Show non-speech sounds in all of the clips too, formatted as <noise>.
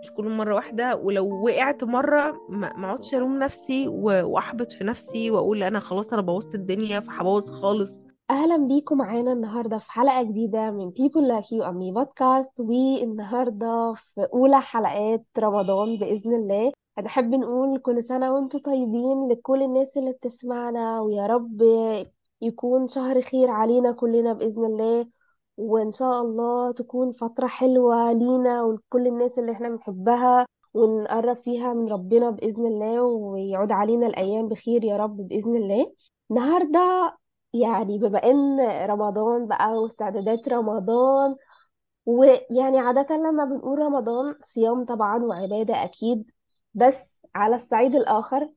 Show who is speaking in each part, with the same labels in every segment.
Speaker 1: مش كل مرة واحدة ولو وقعت مرة ما اقعدش ألوم نفسي وأحبط في نفسي وأقول أنا خلاص أنا بوظت الدنيا فهبوظ خالص.
Speaker 2: أهلا بيكم معانا النهاردة في حلقة جديدة من Like You and Me بودكاست والنهاردة في أولى حلقات رمضان بإذن الله. هنحب نقول كل سنة وأنتم طيبين لكل الناس اللي بتسمعنا ويا رب يكون شهر خير علينا كلنا بإذن الله. وإن شاء الله تكون فترة حلوة لينا ولكل الناس اللي إحنا بنحبها ونقرب فيها من ربنا بإذن الله ويعود علينا الأيام بخير يا رب بإذن الله. النهاردة يعني بما إن رمضان بقى واستعدادات رمضان ويعني عادة لما بنقول رمضان صيام طبعا وعبادة أكيد بس على الصعيد الآخر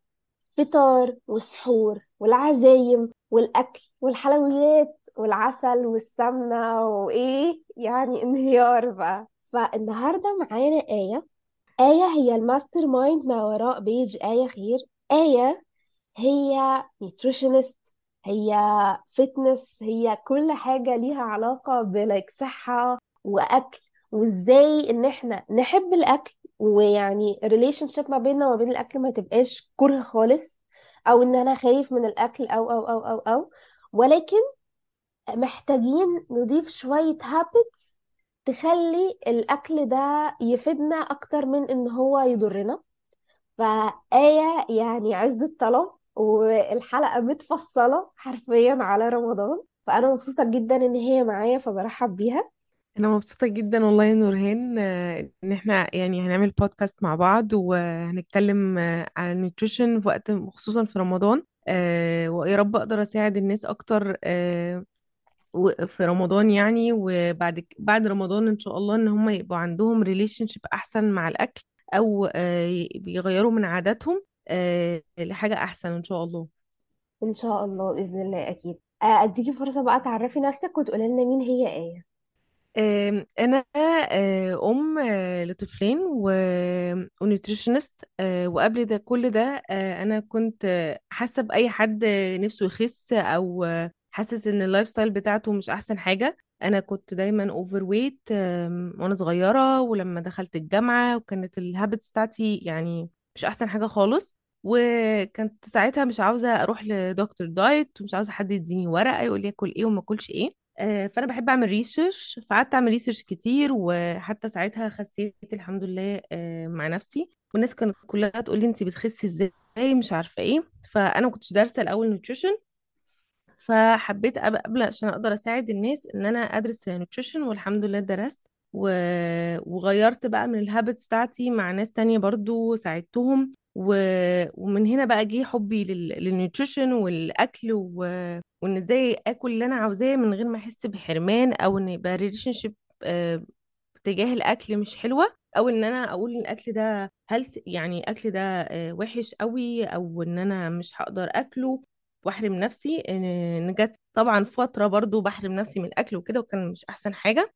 Speaker 2: فطار وسحور والعزايم والأكل والحلويات والعسل والسمنة وإيه؟ يعني انهيار بقى. فالنهاردة معانا آية. آية هي ال mastermind ما وراء page. آية خير. آية هي nutritionist هي fitness هي كل حاجة ليها علاقة ب like صحة وأكل. وإزاي إن إحنا نحب الأكل ويعني relationship ما بيننا وما بين الأكل ما تبقاش كره خالص أو إن أنا خايف من الأكل أو أو أو أو أو. ولكن محتاجين نضيف شوية habits تخلي الأكل ده يفيدنا أكتر من إن هو يضرنا. فآية يعني عز الطلب والحلقة متفصلة حرفيا على رمضان. فأنا مبسوطة جدا إن هي معايا فبرحب بيها.
Speaker 1: أنا مبسوطة جدا والله يا نورهان إن إحنا يعني هنعمل بودكاست مع بعض وهنتكلم عن ال nutrition في وقت خصوصا في رمضان. آه، ويا رب أقدر أساعد الناس أكتر آه، و- في رمضان يعني وبعد ك- بعد رمضان إن شاء الله إن هم يبقوا عندهم relationship أحسن مع الأكل أو آه، ي- بيغيروا من عاداتهم آه، لحاجة أحسن إن شاء الله.
Speaker 2: إن شاء الله بإذن الله أكيد. آه، أديكي فرصة بقى تعرفي نفسك وتقولي لنا مين هي
Speaker 1: آم، آه، أم آه، لطفلين و- و nutritionist آه، وقبل ده كل ده آه، أنا كنت آه، حاسة بأي حد آه، نفسه يخس أو آه، حاسس إن ال lifestyle بتاعته مش أحسن حاجة. أنا كنت دايما overweight وأنا صغيرة ولما دخلت الجامعة وكانت ال habits بتاعتي يعني مش أحسن حاجة خالص. وكنت ساعتها مش عاوزة أروح لدكتور diet ومش عاوزة حد يديني ورقه يقول لي آكل إيه وما آكلش إيه. آه، فأنا بحب أعمل research فقعدت أعمل research كتير وحتى ساعتها خسيت الحمد لله آه، مع نفسي. والناس كانت كلها تقول لي انت بتخسي إزاي؟ مش عارفة إيه. فأنا ما كنتش دارسة الأول nutrition فحبيت أبقى قبل عشان أقدر أساعد الناس إن أنا أدرس nutrition والحمد لله درست و... وغيرت بقى من ال habits بتاعتي مع ناس تانية برضو ساعدتهم و... ومن هنا بقى جه حبي لل... لل nutrition والأكل و... وإن إزاي آكل اللي أنا عاوزاه من غير ما أحس بحرمان أو إن يبقى relationship تجاه الأكل مش حلوة أو إن أنا أقول إن الأكل ده هل يعني الاكل ده آه، وحش قوي أو إن أنا مش هقدر آكله واحرم نفسي إن جت طبعا فترة برضو بحرم نفسي من الأكل وكده وكان مش أحسن حاجة.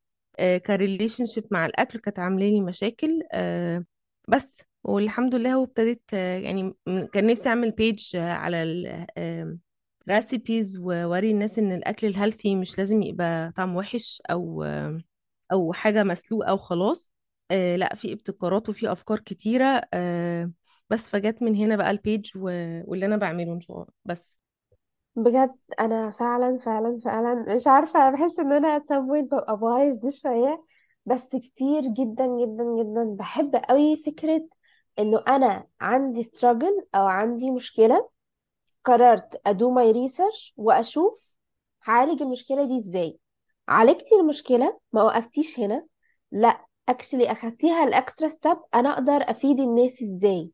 Speaker 1: ك relationship مع الأكل كانت عاملة لي مشاكل. آه، بس والحمد لله وابتديت آه، يعني كان نفسي أعمل page على ال recipes ووري الناس إن الأكل ال healthy مش لازم يبقى طعم وحش أو آه، أو حاجة مسلوقة وخلاص آه لأ في ابتكارات وفي أفكار كتيرة. آه بس فجت من هنا بقى ال page. واللي أنا بعمله إن شاء الله. بس.
Speaker 2: بجد أنا فعلا فعلا فعلا مش عارفة أنا بحس at some point ببقى بايظ دي شوية بس كتير جدا جدا جدا بحب قوي فكرة إنه أنا عندي struggle أو عندي مشكلة قررت ا do my research وأشوف هعالج المشكلة دي إزاي. عالجتي المشكلة ما وقفتيش هنا لأ actually أخدتيها ال extra step أنا أقدر أفيد الناس إزاي.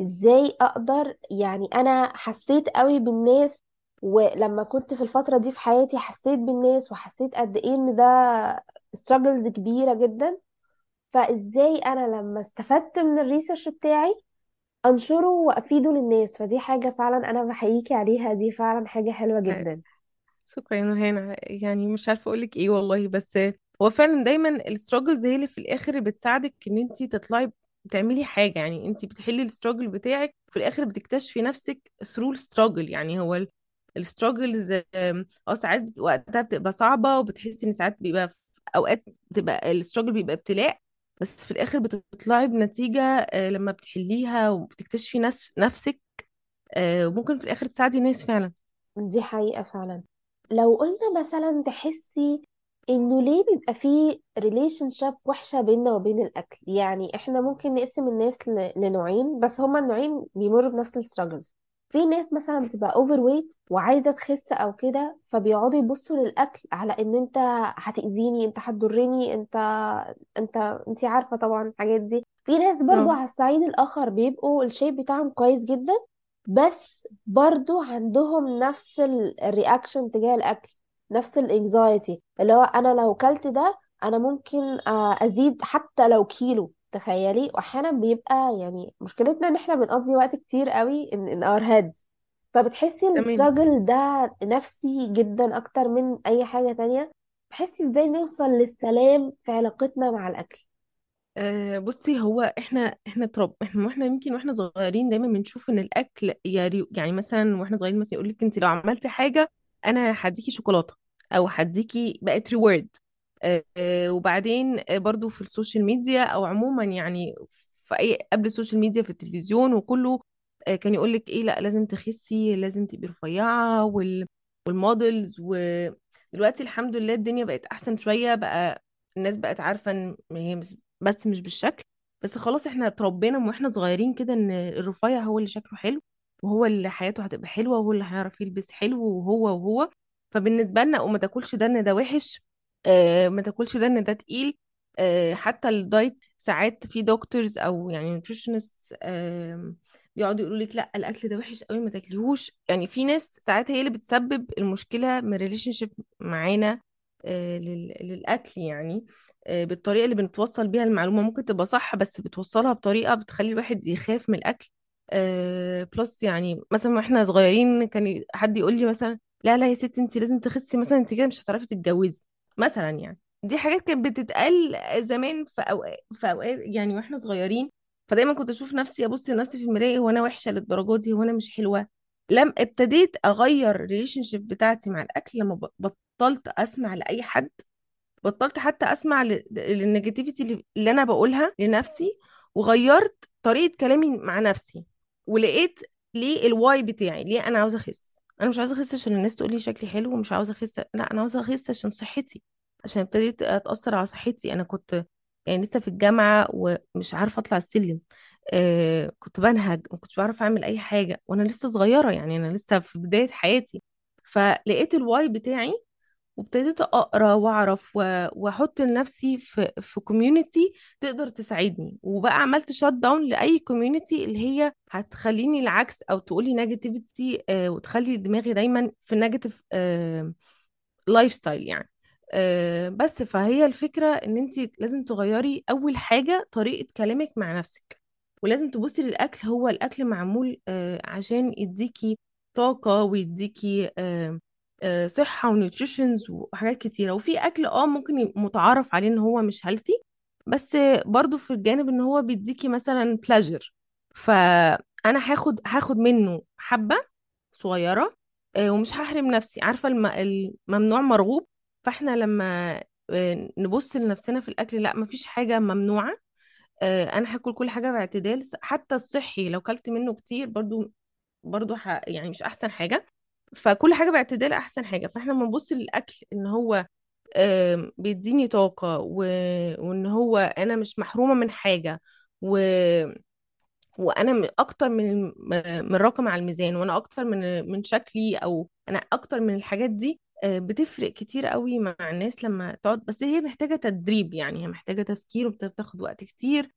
Speaker 2: إزاي أقدر يعني أنا حسيت قوي بالناس ولما كنت في الفترة دي في حياتي حسيت بالناس وحسيت قد إيه إن ده struggles كبيرة جدا. فإزاي أنا لما استفدت من ال research بتاعي أنشره وأفيده للناس؟ فدي حاجة فعلا أنا بحييكي عليها دي فعلا حاجة حلوة جدا.
Speaker 1: شكرا يا نورهان. يعني مش عارفة أقول لك إيه والله بس هو فعلا دايما ال struggles هي اللي في الآخر بتساعدك إن انت تطلعي بتعملي حاجة. يعني انت بتحلي ال struggle بتاعك في الآخر بتكتشفي نفسك through ال struggle يعني هو ال struggles آه ساعات وقتها بتبقى صعبة وبتحسي إن ساعات بيبقى في أوقات بتبقى ال struggle بيبقى ابتلاء بس في الآخر بتطلعي بنتيجة آه، لما بتحليها وبتكتشفي ناس نفسك آه، وممكن في الآخر تساعدي ناس فعلا.
Speaker 2: دي حقيقة فعلا. لو قلنا مثلا تحسي إنه ليه بيبقى فيه relationship وحشة بيننا وبين الأكل؟ يعني إحنا ممكن نقسم الناس لنوعين بس هما النوعين بيمروا بنفس ال struggles في ناس مثلا بتبقى overweight وعايزة تخس أو كده فبيقعدوا يبصوا للأكل على إن أنت هتأذيني أنت هتضرني أنت أنت أنت عارفة طبعا الحاجات دي. في ناس برضو
Speaker 1: آه
Speaker 2: على الصعيد الآخر بيبقوا ال shape بتاعهم كويس جدا بس برضو عندهم نفس ال reaction تجاه الأكل نفس ال anxiety اللي هو أنا لو كلت ده أنا ممكن آه، أزيد حتى لو كيلو. تخيلي وأحيانا بيبقى يعني مشكلتنا إن إحنا بنقضي وقت كتير قوي in, in our heads. فبتحسي
Speaker 1: تمام.
Speaker 2: ال struggle ده نفسي جدا أكتر من أي حاجة تانية؟ بتحسي إزاي نوصل للسلام في علاقتنا مع الأكل؟
Speaker 1: أه بصي هو إحنا إحنا ترب إحنا وإحنا يمكن وإحنا صغيرين دايما بنشوف إن الأكل يعني يعني مثلا وإحنا صغيرين مثلا يقول لك انت لو عملتي حاجة أنا هديكي شوكولاتة أو هديكي بقت reward آه، وبعدين آه، برضو في ال social media أو عموما يعني في أي قبل ال social media في التلفزيون وكله آه، كان يقول لك إيه لأ لازم تخسي لازم تبقي رفيعة وال وال models ودلوقتي الحمد لله الدنيا بقت أحسن شوية بقى الناس بقت عارفة إن هي بس مش بالشكل بس خلاص إحنا اتربينا من وإحنا صغيرين كده إن الرفيع هو اللي شكله حلو وهو اللي حياته هتبقى حلوة وهو اللي هيعرف يلبس حلو وهو وهو. فبالنسبة لنا وما تاكلش ده إن ده وحش آه ما تاكلش ده إن ده تقيل. آه حتى ال diet ساعات في doctors أو يعني nutritionist آه بيقعدوا يقولوا لك لا الأكل ده وحش قوي ما تاكليهوش. يعني في ناس ساعات هي اللي بتسبب المشكلة من relationship معانا لل- للأكل يعني آه، بالطريقة اللي بنتوصل بيها المعلومة. ممكن تبقى صح بس بتوصلها بطريقة بتخلي الواحد يخاف من الأكل. آه، plus يعني مثلا وإحنا صغيرين كان حد يقول لي مثلا لا لا يا ستي انت لازم تخسي مثلا انت كده مش هتعرفي تتجوزي. مثلا يعني. دي حاجات كانت بتتقال زمان في أوقات في أوقات يعني وإحنا صغيرين. فدايما كنت أشوف نفسي أبص لنفسي في المراية هو أنا وحشة للدرجة دي؟ هو أنا مش حلوة؟ لم ابتديت أغير ال relationship بتاعتي مع الأكل لما بطلت أسمع لأي حد. بطلت حتى أسمع لل negativity اللي أنا بقولها لنفسي وغيرت طريقة كلامي مع نفسي. ولقيت ليه ال why بتاعي ليه أنا عاوزة أخس. أنا مش عاوزة أخس عشان الناس تقول لي شكلي حلو ومش عاوزة أخس لأ أنا عاوزة أخس عشان صحتي عشان ابتديت أتأثر على صحتي. أنا كنت يعني لسه في الجامعة ومش عارفة أطلع السلم آه كنت بنهج ما كنتش بعرف أعمل أي حاجة وأنا لسه صغيرة يعني أنا لسه في بداية حياتي. فلقيت ال why بتاعي وابتديت أقرأ وأعرف وأحط لنفسي في في community تقدر تساعدني. وبقى عملت shut down لأي community اللي هي هتخليني العكس أو تقولي negativity وتخلي دماغي دايما في ال negative lifestyle يعني. آه، بس فهي الفكرة إن أنت لازم تغيري أول حاجة طريقة كلامك مع نفسك. ولازم تبصي للأكل هو الأكل معمول آه، عشان يديكي طاقة ويديكي آه، آه، صحة و nutritions وحاجات كتيرة. وفي أكل آه ممكن متعارف عليه إن هو مش healthy بس برضو في الجانب إن هو بيديكي مثلا pleasure فأنا هاخد هاخد منه حبة صغيرة آه، ومش هحرم نفسي. عارفة الم... الممنوع مرغوب؟ فإحنا لما آه، نبص لنفسنا في الأكل لأ مفيش حاجة ممنوعة. أنا هاكل كل حاجة باعتدال. حتى الصحي لو كلت منه كتير برضو برضو. يعني مش أحسن حاجة. فكل حاجة باعتدال أحسن حاجة. فإحنا لما نبص للأكل إن هو بيديني طاقة و... وإن هو أنا مش محرومة من حاجة و... وأنا أكتر من من رقم على الميزان وأنا أكتر من من شكلي أو أنا أكتر من الحاجات دي آه، بتفرق كتير قوي مع الناس لما تقعد. بس هي محتاجة تدريب يعني هي محتاجة تفكير وبتاخد وقت كتير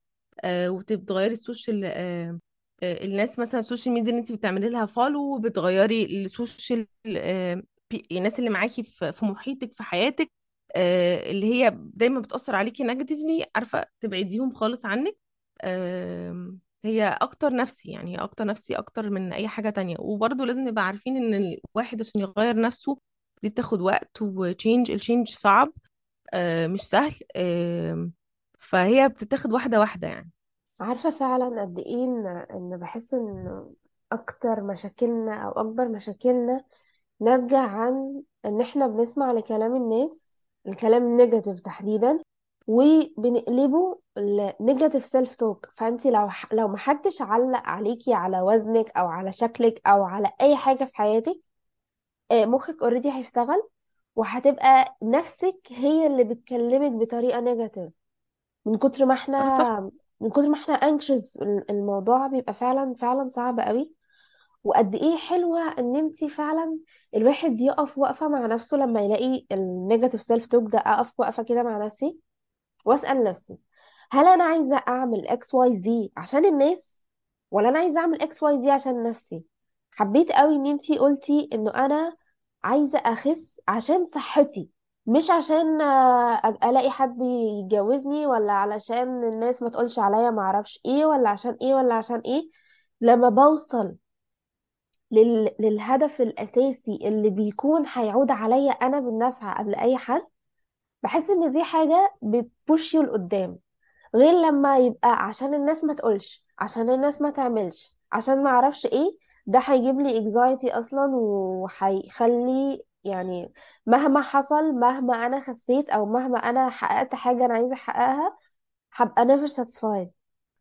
Speaker 1: آه، وبتغيري ال social آه، الناس مثلا ال social media اللي انت بتعملي لها follow بتغيري ال social آه، الناس اللي معاكي في محيطك في حياتك آه، اللي هي دايما بتأثر عليكي negatively عارفة تبعديهم خالص عنك. هي أكتر نفسي يعني هي أكتر نفسي أكتر من أي حاجة تانية. وبرضه لازم نبقى عارفين إن الواحد عشان يغير نفسه دي بتاخد وقت و change ال change صعب آه، مش سهل فهي بتتاخد واحدة واحدة يعني.
Speaker 2: عارفة فعلا قد إيه إن إن بحس إن أكتر مشاكلنا أو أكبر مشاكلنا ناتجة عن إن إحنا بنسمع لكلام الناس الكلام ال negative تحديدا وبنقلبه ال negative self talk فانت لو ح- لو محدش علق عليكي على وزنك أو على شكلك أو على أي حاجة في حياتك آه، مخك already هيشتغل وهتبقى نفسك هي اللي بتكلمك بطريقة negative من كتر ما
Speaker 1: آه صح.
Speaker 2: إحنا من كتر ما إحنا anxious الموضوع بيبقى فعلا فعلا صعب قوي. وقد إيه حلوة إن انتي فعلا الواحد يقف وقفة مع نفسه لما يلاقي ال negative self talk ده أقف وقفة كده مع نفسي وأسأل نفسي هل أنا عايزة أعمل X Y Z عشان الناس ولا أنا عايزة أعمل X Y Z عشان نفسي؟ حبيت قوي إن انتي قلتي إنه أنا عايزة أخس عشان صحتي. مش عشان آه، ألاقي حد يتجوزني ولا علشان الناس ما تقولش عليا معرفش إيه ولا عشان إيه ولا عشان إيه. لما بوصل لل... للهدف الأساسي اللي بيكون هيعود عليا أنا بالنفع قبل أي حد بحس إن دي حاجة بت push ني لقدام. غير لما يبقى عشان الناس ما تقولش عشان الناس ما تعملش عشان ما أعرفش إيه ده هيجيب لي anxiety أصلا وهيخلي يعني مهما حصل مهما أنا خسيت أو مهما أنا حققت حاجة أنا عايزة أحققها هبقى never satisfied.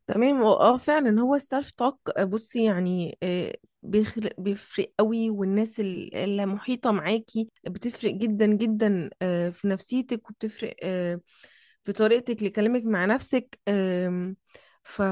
Speaker 1: تمام. آه فعلا هو السيلف توك بصي يعني آه، بيخلق بيفرق قوي والناس ال- اللي محيطة معاكي بتفرق جدا جدا آه، في نفسيتك وبتفرق آه، في طريقتك لكلامك مع نفسك. ف...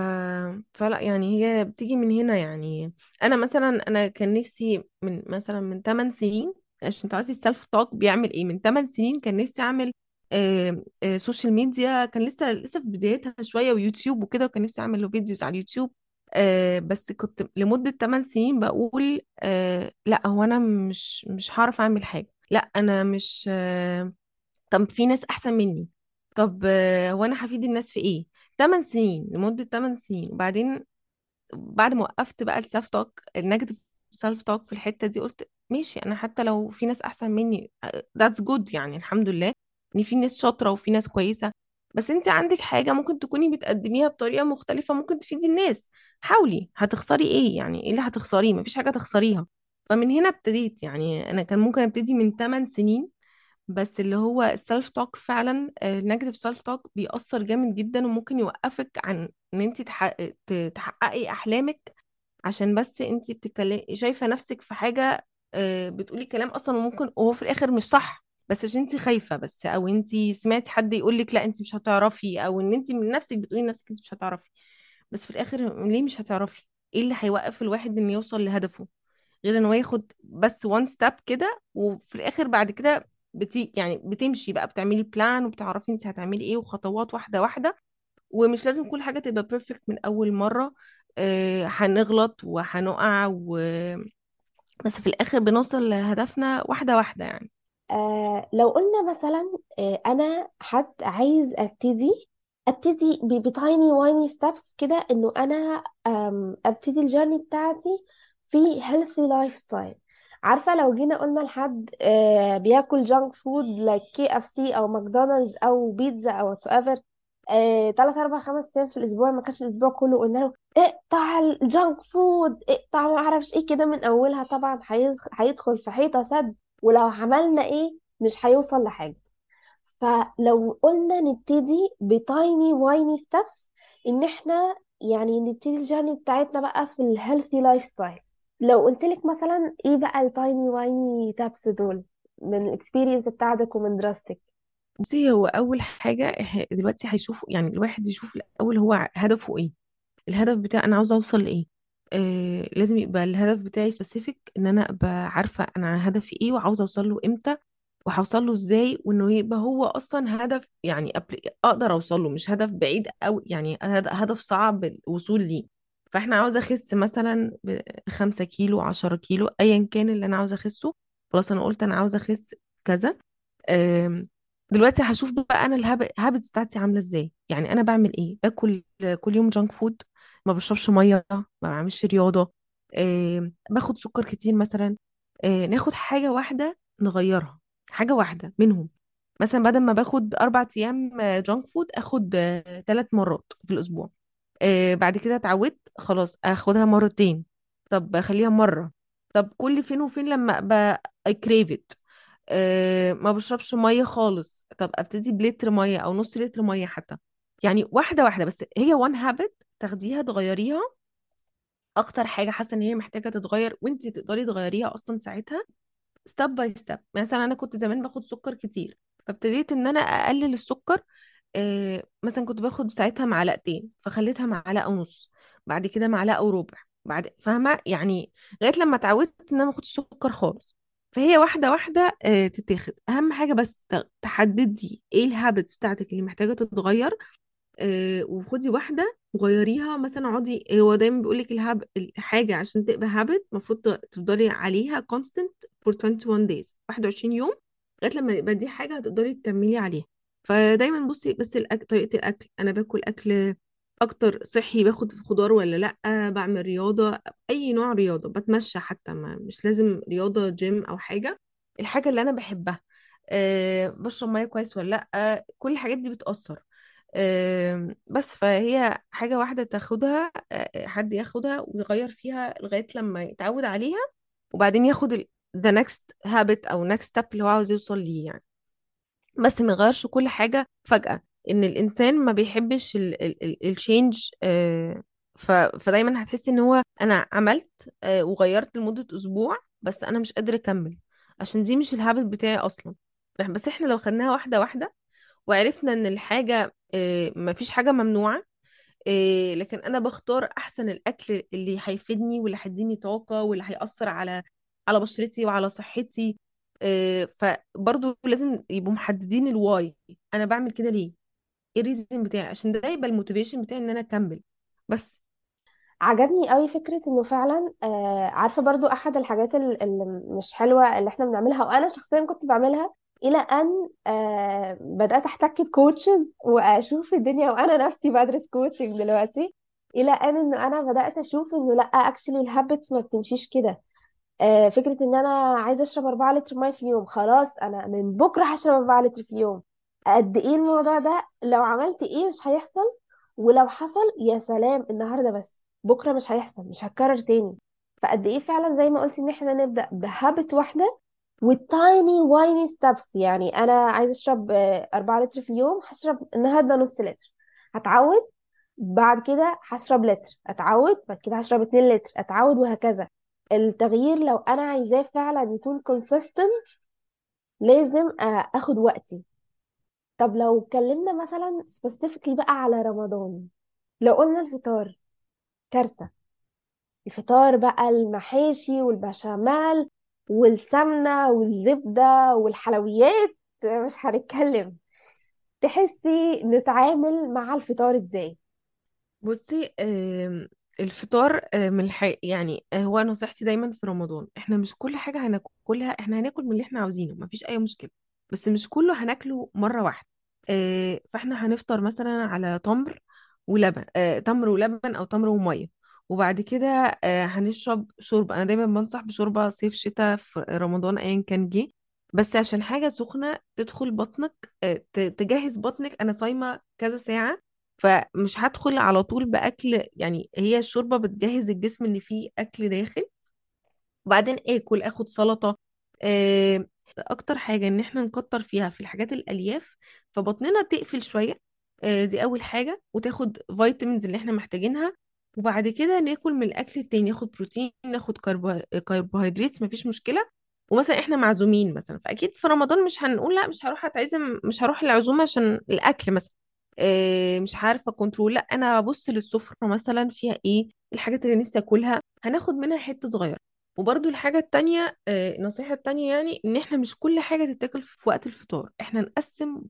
Speaker 1: فلا يعني هي بتيجي من هنا يعني. أنا مثلا أنا كان نفسي من مثلا من 8 سنين عشان تعرفي ال self talk بيعمل إيه. من 8 سنين كان نفسي أعمل آه، social media كان لسه لسه في بدايتها شوية ويوتيوب وكده وكان نفسي أعمل له videos على اليوتيوب. آه، بس كنت لمدة 8 سنين بقول آه، لأ هو أنا مش مش هعرف أعمل حاجة. لأ أنا مش آه، طب في ناس أحسن مني. طب هو أنا هفيد الناس في إيه؟ 8 سنين لمدة 8 سنين. وبعدين بعد ما وقفت بقى ال self talk ال negative self talk في الحتة دي قلت ماشي أنا حتى لو في ناس أحسن مني that's good يعني الحمد لله إن في ناس شاطرة وفي ناس كويسة بس انت عندك حاجة ممكن تكوني بتقدميها بطريقة مختلفة ممكن تفيدي الناس حاولي هتخسري إيه يعني؟ إيه اللي هتخسريه؟ مفيش حاجة تخسريها. فمن هنا ابتديت يعني أنا كان ممكن ابتدي من 8 سنين بس اللي هو ال self talk فعلا ال negative self talk بيأثر جامد جدا وممكن يوقفك عن إن انت تحققي أحلامك عشان بس انت بتتكلمي شايفة نفسك في حاجة آه، بتقولي كلام أصلا وممكن وهو في الآخر مش صح بس عشان انت خايفة بس أو انت سمعتي حد يقول لك لأ انت مش هتعرفي أو إن انت من نفسك بتقولي لنفسك انت مش هتعرفي بس في الآخر ليه مش هتعرفي؟ إيه اللي هيوقف الواحد انه يوصل لهدفه؟ غير إن هو ياخد بس one step كده وفي الآخر بعد كده بتي يعني بتمشي بقى بتعملي plan وبتعرفي انت هتعملي إيه وخطوات واحدة واحدة ومش لازم كل حاجة تبقى perfect من أول مرة آه، هنغلط وهنقع و... بس في الآخر بنوصل لهدفنا واحدة واحدة يعني.
Speaker 2: آه لو قلنا مثلا آه أنا حد عايز أبتدي أبتدي ب teeny weeny steps كده إنه أنا أبتدي ال journey بتاعتي في healthy lifestyle عارفة لو جينا قلنا لحد آه بياكل junk food like KFC أو ماكدونالدز أو بيتزا أو whatever آه، تلات أربع خمس أيام في الأسبوع ما كانش الأسبوع كله قلنا له اقطع ال junk food اقطع ما أعرفش إيه كده من اولها طبعا هيدخ- هيدخل في حيطة سد ولو عملنا إيه مش هيوصل لحاجة. فلو قلنا نبتدي ب teeny weeny steps إن إحنا يعني نبتدي ال journey بتاعتنا بقى في ال healthy lifestyle لو قلت لك مثلا إيه بقى ال teeny weeny steps دول من ال experience بتاعتك ومن دراستك؟
Speaker 1: بصي هو أول حاجة إح- دلوقتي هيشوف يعني الواحد يشوف الأول هو هدفه إيه. الهدف بتاعي أنا عاوزة أوصل لإيه؟ آه لازم يبقى الهدف بتاعي specific إن أنا أبقى عارفة أنا هدفي إيه وعاوزة أوصل له إمتى وهوصل له إزاي وإنه يبقى هو أصلا هدف يعني أقدر أوصل له مش هدف بعيد أو يعني هد- هدف صعب الوصول ليه. فإحنا عاوزه أخس مثلا بخمسة كيلو عشرة كيلو ايا كان اللي أنا عاوزه أخسه. خلاص أنا قلت أنا عاوزه أخس كذا. دلوقتي هشوف بقى أنا ال habits بتاعتي عاملة إزاي. يعني أنا بعمل إيه؟ باكل كل يوم junk food ما بشربش مية ما بعملش رياضة أم، باخد سكر كتير مثلا أه، ناخد حاجة واحدة نغيرها حاجة واحدة منهم. مثلا بدل ما باخد أربع أيام جانك فود أخد ثلاث مرات في الأسبوع. آه، بعد كده اتعودت خلاص أخدها مرتين. طب أخليها مرة. طب كل فين وفين لما crave it. آه، ما بشربش مية خالص. طب أبتدي بلتر مية أو نص لتر مية حتى. يعني واحدة واحدة بس هي وان هابت تاخديها تغيريها. أكتر حاجة حاسة إن هي محتاجة تتغير وانت تقدري تغيريها أصلا ساعتها step by step مثلا أنا كنت زمان باخد سكر كتير فابتديت إن أنا أقلل السكر آه مثلا كنت باخد ساعتها معلقتين فخليتها معلقة ونص بعد كده معلقة وربع بعد فاهمة؟ يعني لغاية لما اتعودت إن أنا ما اخدش سكر خالص. فهي واحدة واحدة آه تتاخد. أهم حاجة بس تحددي إيه ال habits بتاعتك اللي محتاجة تتغير. آه، وخدي واحدة وغيريها مثلا اقعدي هو دايما بيقولك الهاب الحاجة عشان تبقى هابت المفروض تفضلي عليها constant for 21 days 21 يوم لغاية لما يبقى دي حاجة هتقدري تكملي عليها. فدايما بصي بس الأكل طريقة الأكل أنا باكل أكل أكتر صحي باخد خضار ولا لأ بعمل رياضة أي نوع رياضة بتمشى حتى ما مش لازم رياضة جيم أو حاجة. الحاجة اللي أنا بحبها أه بشرب مية كويس ولا لأ كل الحاجات دي بتأثر. آم، بس فهي حاجة واحدة تاخدها آه، حد ياخدها ويغير فيها لغاية لما يتعود عليها وبعدين ياخد the next habit أو next step اللي هو عاوز يوصل ليه يعني. بس ما يغيرش كل حاجة فجأة إن الإنسان ما بيحبش ال ال ال الشينج ف فدايما هتحسي إن هو أنا عملت آه، وغيرت لمدة أسبوع بس أنا مش قادرة أكمل. عشان دي مش ال habit بتاعي أصلا. بس إحنا لو خدناها واحدة واحدة وعرفنا إن الحاجة آه، مفيش حاجة ممنوعة آه، لكن أنا بختار أحسن الأكل اللي هيفيدني واللي هيديني طاقة واللي هيأثر على على بشرتي وعلى صحتي آه، فبرضو لازم يبقوا محددين ال why أنا بعمل كده ليه؟ إيه ال reason بتاعي؟ عشان ده يبقى ال motivation بتاعي إن أنا أكمل. بس.
Speaker 2: عجبني قوي فكرة إنه فعلا آه عارفة برضو أحد الحاجات ال- اللي مش حلوة اللي إحنا بنعملها وأنا شخصيا كنت بعملها إلى أن آه بدأت أحتك ب coaches وأشوف الدنيا وأنا نفسي بدرس coaching دلوقتي إلى أن إنه أنا بدأت أشوف إنه لأ actually ال habits ما بتمشيش كده. آه فكرة إن أنا عايزة أشرب 4 لتر مية في اليوم خلاص أنا من بكرة هشرب 4 لتر في اليوم. قد إيه الموضوع ده؟ لو عملت إيه مش هيحصل؟ ولو حصل يا سلام النهارده بس بكرة مش هيحصل مش هتكرر تاني. فقد إيه فعلا زي ما قلتي إن إحنا نبدأ بهابت واحدة والتايني وايني ستابس يعني أنا عايزة أشرب آه، 4 لتر في اليوم هشرب النهارده نص لتر. هتعود بعد كده هشرب لتر. أتعود بعد كده هشرب 2 لتر. أتعود وهكذا. التغيير لو أنا عايزاه فعلا يكون consistent لازم آه، آخد وقتي. طب لو اتكلمنا مثلا specifically بقى على رمضان لو قلنا الفطار كارثة. الفطار بقى المحاشي والبشاميل والسمنة والزبدة والحلويات مش هنتكلم. تحسي نتعامل مع الفطار إزاي؟
Speaker 1: بصي الفطار آه، من الحق يعني آه، هو نصيحتي دايما في رمضان إحنا مش كل حاجة هناكلها إحنا هناكل من اللي إحنا عاوزينه مفيش أي مشكلة بس مش كله هناكله مرة واحدة. آه، فإحنا هنفطر مثلا على تمر ولبن تمر ولبن أو تمر ومية. وبعد كده آه، هنشرب شوربة. أنا دايما بنصح بشوربة صيف شتاء في رمضان ايا كان جه. بس عشان حاجة سخنة تدخل بطنك آه، تجهز بطنك. أنا صايمة كذا ساعة فمش هدخل على طول بأكل. يعني هي الشوربة بتجهز الجسم إن فيه أكل داخل. وبعدين آكل آخد سلطة. آه، أكتر حاجة إن إحنا نكتر فيها في الحاجات الألياف فبطننا تقفل شوية. دي أول حاجة. وتاخد فيتامينز اللي إحنا محتاجينها. وبعد كده ناكل من الأكل التاني ناخد بروتين ناخد كربو... كربوهيدرات مفيش مشكلة. ومثلا إحنا معزومين مثلا فأكيد في رمضان مش هنقول لأ مش هروح أتعزم مش هروح العزومة عشان الأكل مثلا. آه، مش عارفة control لأ أنا ابص للسفرة مثلا فيها إيه الحاجات اللي نفسي آكلها هناخد منها حتة صغيرة. وبرضو الحاجة التانية النصيحة التانية يعني إن إحنا مش كل حاجة تتاكل في وقت الفطار إحنا نقسم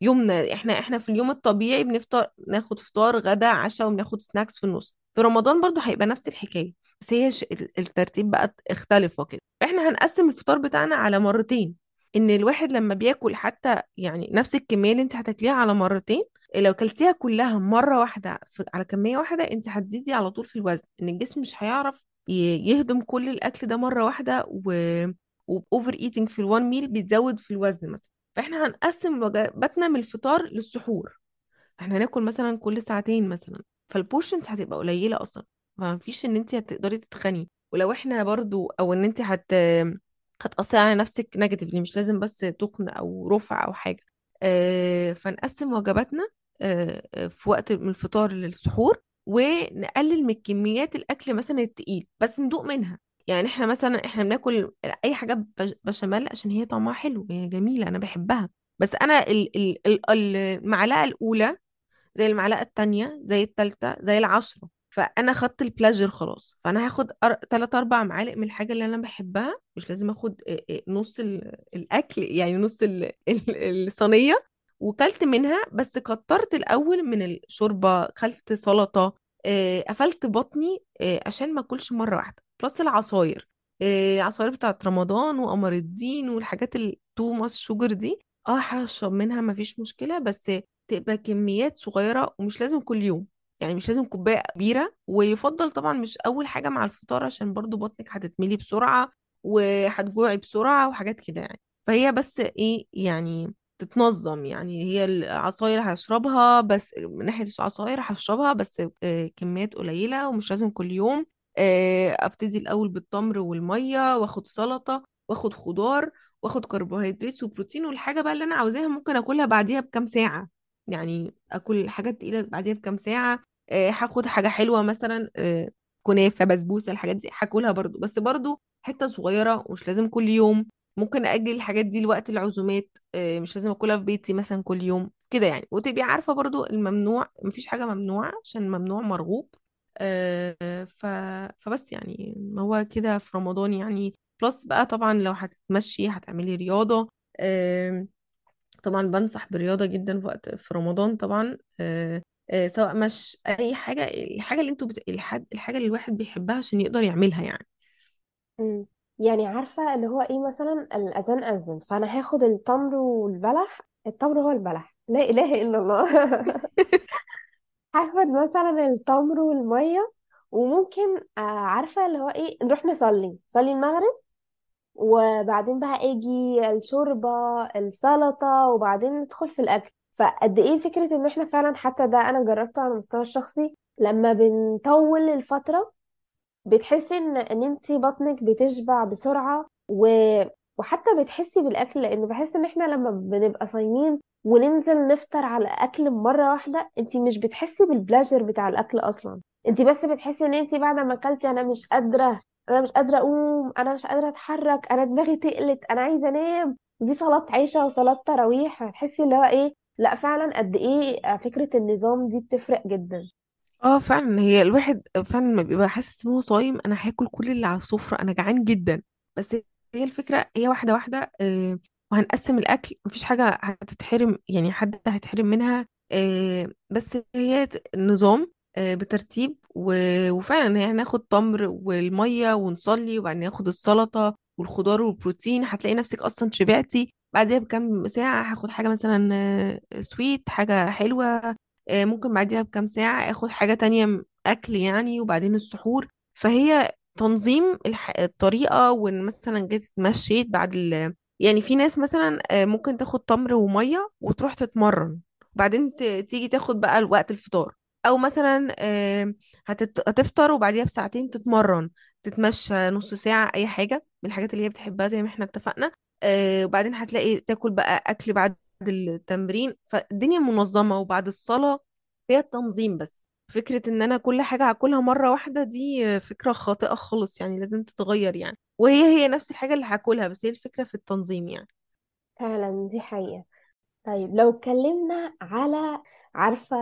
Speaker 1: يومنا إحنا إحنا في اليوم الطبيعي بنفطر ناخد فطار غدا عشاء وبناخد سناكس في النص. في رمضان برضو هيبقى نفس الحكاية بس هي الترتيب بقى اختلف وكده. فاحنا هنقسم الفطار بتاعنا على مرتين إن الواحد لما بياكل حتى يعني نفس الكمية اللي أنت هتاكليها على مرتين لو كلتيها كلها مرة واحدة في... على كمية واحدة أنت هتزيدي على طول في الوزن إن الجسم مش هيعرف يهضم كل الأكل ده مرة واحدة و و overeating في ال one meal بيتزود في الوزن مثلا. فاحنا هنقسم وجباتنا من الفطار للسحور. إحنا هناكل مثلا كل ساعتين مثلا فال portions هتبقى قليلة أصلا. فما فيش إن انت هتقدري تتخني. ولو إحنا برضو أو إن انت هت هتأثري على نفسك negatively مش لازم بس تخن أو رفع أو حاجة. آه فنقسم وجباتنا آه، آه، في وقت من الفطار للسحور ونقلل من كميات الأكل مثلا التقيل بس ندوق منها. يعني إحنا مثلا إحنا بناكل أي حاجة بش- بشاميل عشان هي طعمها حلو هي جميلة أنا بحبها. بس أنا ال- ال- ال- المعلقة الأولى زي المعلقة التانية زي التالتة زي العشرة فأنا خدت البلاجر خلاص. فأنا هاخد أر... تلات أربع معالق من الحاجة اللي أنا بحبها. مش لازم آه، نص ال... الأكل يعني نص ال... ال- الصينية. وكلت منها بس كترت الأول من الشوربة كلت سلطة آه، قفلت بطني آه، عشان ما أكلش مرة واحدة. plus العصاير. آه، العصاير بتاعت رمضان وقمر الدين والحاجات ال too much sugar دي. آه هشرب منها مفيش مشكلة بس تبقى كميات صغيرة ومش لازم كل يوم. يعني مش لازم كوباية كبيرة. ويفضل طبعا مش أول حاجة مع الفطار عشان برضو بطنك هتتملي بسرعة وهتجوعي بسرعة وحاجات كده يعني. فهي بس إيه يعني تتنظم يعني هي العصاير هشربها بس من ناحية العصاير هشربها بس آه، كميات قليلة ومش لازم كل يوم. آه، أبتدي الأول بالتمر والمية وآخد سلطة وآخد خضار وآخد كربوهيدرات وبروتين والحاجة بقى اللي أنا عاوزاها ممكن أكلها بعديها بكام ساعة. يعني آكل حاجات تقيلة بعديها بكام ساعة. آه، هاخد حاجة حلوة مثلا كنافة بسبوسة الحاجات دي هاكلها برضو. بس برضو حتة صغيرة ومش لازم كل يوم. ممكن أجل الحاجات دي لوقت العزومات آه، مش لازم أكلها في بيتي مثلا كل يوم كده يعني. وتبقي عارفة برضو الممنوع مفيش حاجة ممنوعة عشان الممنوع مرغوب آه، ف... فبس يعني هو كده في رمضان يعني. بلس بقى طبعا لو هتتمشي هتعملي رياضة آم، طبعا بنصح برياضة جدا في وقت في رمضان طبعا آه، سواء مش أي حاجة الحاجة اللي أنتوا بت... الحاجة, اللي الواحد بيحبها عشان يقدر يعملها يعني.
Speaker 2: مم. يعني عارفة اللي هو إيه مثلا الأذان أذن فأنا هاخد التمر والبلح التمر هو البلح لا إله إلا الله. <laughs> هاخد مثلا التمر والمية وممكن آه، عارفة اللي هو إيه نروح نصلي نصلي المغرب وبعدين بقى آجي الشوربة السلطة وبعدين ندخل في الأكل. فقد إيه فكرة إن إحنا فعلا حتى ده أنا جربته على المستوى الشخصي لما بنطول الفترة بتحسي إن إن أنتي بطنك بتشبع بسرعة و... وحتى بتحسي بالأكل لأن بحس إن إحنا لما بنبقى صايمين وننزل نفطر على أكل مرة واحدة أنتي مش بتحسي بالبلاجر بتاع الأكل أصلا. أنتي بس بتحسي إن أنتي بعد ما أكلتي أنا مش قادرة أنا مش قادرة أقوم أنا مش قادرة أتحرك أنا دماغي تقلت أنا عايزة أنام. دي صلاة عشاء وصلاة تراويح هتحسي اللي هو إيه لأ فعلا قد إيه فكرة النظام دي بتفرق جدا.
Speaker 1: آه فعلا هي الواحد فعلا لما بيبقى حاسس إن هو صايم أنا هاكل كل اللي على السفرة أنا جعان جدا. بس هي الفكرة هي واحدة واحدة آه، وهنقسم الأكل مفيش حاجة هتتحرم يعني حد هيتحرم منها آه، بس هي نظام آه، بترتيب وفعلا يعني ناخد تمر والمية ونصلي وبعدين ناخد السلطة والخضار والبروتين. هتلاقي نفسك أصلا شبعتي. بعدها بكام ساعة هاخد حاجة مثلا سويت حاجة حلوة. آه، ممكن بعديها بكام ساعة آخد حاجة تانية أكل يعني وبعدين السحور. فهي تنظيم الح... الطريقة وإن مثلا جيت اتمشيت بعد ال... يعني في ناس مثلا آه، ممكن تاخد تمر ومية وتروح تتمرن وبعدين ت... تيجي تاخد بقى وقت الفطار. أو مثلا هتت... هتفطر وبعديها بساعتين تتمرن تتمشى نص ساعة أي حاجة من الحاجات اللي هي بتحبها زي ما إحنا اتفقنا. آه، وبعدين هتلاقي تاكل بقى أكل بعد التمرين فالدنيا منظمة وبعد الصلاة هي التنظيم بس. فكرة إن أنا كل حاجة هاكلها مرة واحدة دي فكرة خاطئة خالص يعني لازم تتغير يعني. وهي هي نفس الحاجة اللي هاكلها بس هي الفكرة في التنظيم يعني.
Speaker 2: فعلا دي حقيقة. طيب لو اتكلمنا على عارفة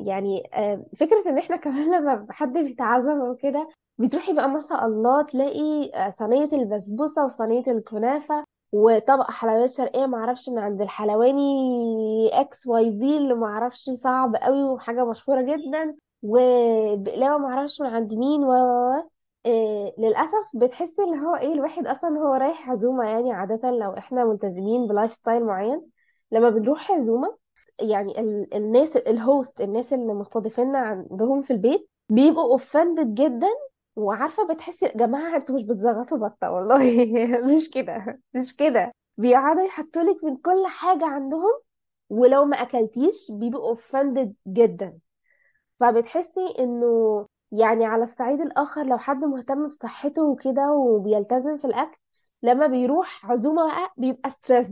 Speaker 2: يعني آه، فكرة إن إحنا <laughs> كمان لما حد بيتعزم وكده بتروحي بقى ما شاء الله تلاقي آه، صينية البسبوسة وصينية الكنافة. وطبق حلويات شرقية معرفش من عند الحلواني XYZ اللي معرفش صعب قوي وحاجة مشهورة جدا وبقلاوة معرفش من عند مين و و-. آه، للأسف بتحسي اللي هو إيه الواحد أصلا هو رايح عزومة يعني عادة لو إحنا ملتزمين ب lifestyle معين لما بنروح عزومة يعني ال الناس ال host الناس اللي مستضيفيننا عندهم في البيت بيبقوا offended جدا وعارفة بتحسي يا جماعة أنتوا مش بتزغطوا بطة والله. <laughs> مش كده مش كده. بيقعدوا يحطولك من كل حاجة عندهم ولو ما أكلتيش بيبقوا offended جدا. فبتحسي إنه يعني على الصعيد الآخر لو حد مهتم بصحته وكده وبيلتزم في الأكل لما بيروح عزومة بقى بيبقى ستريس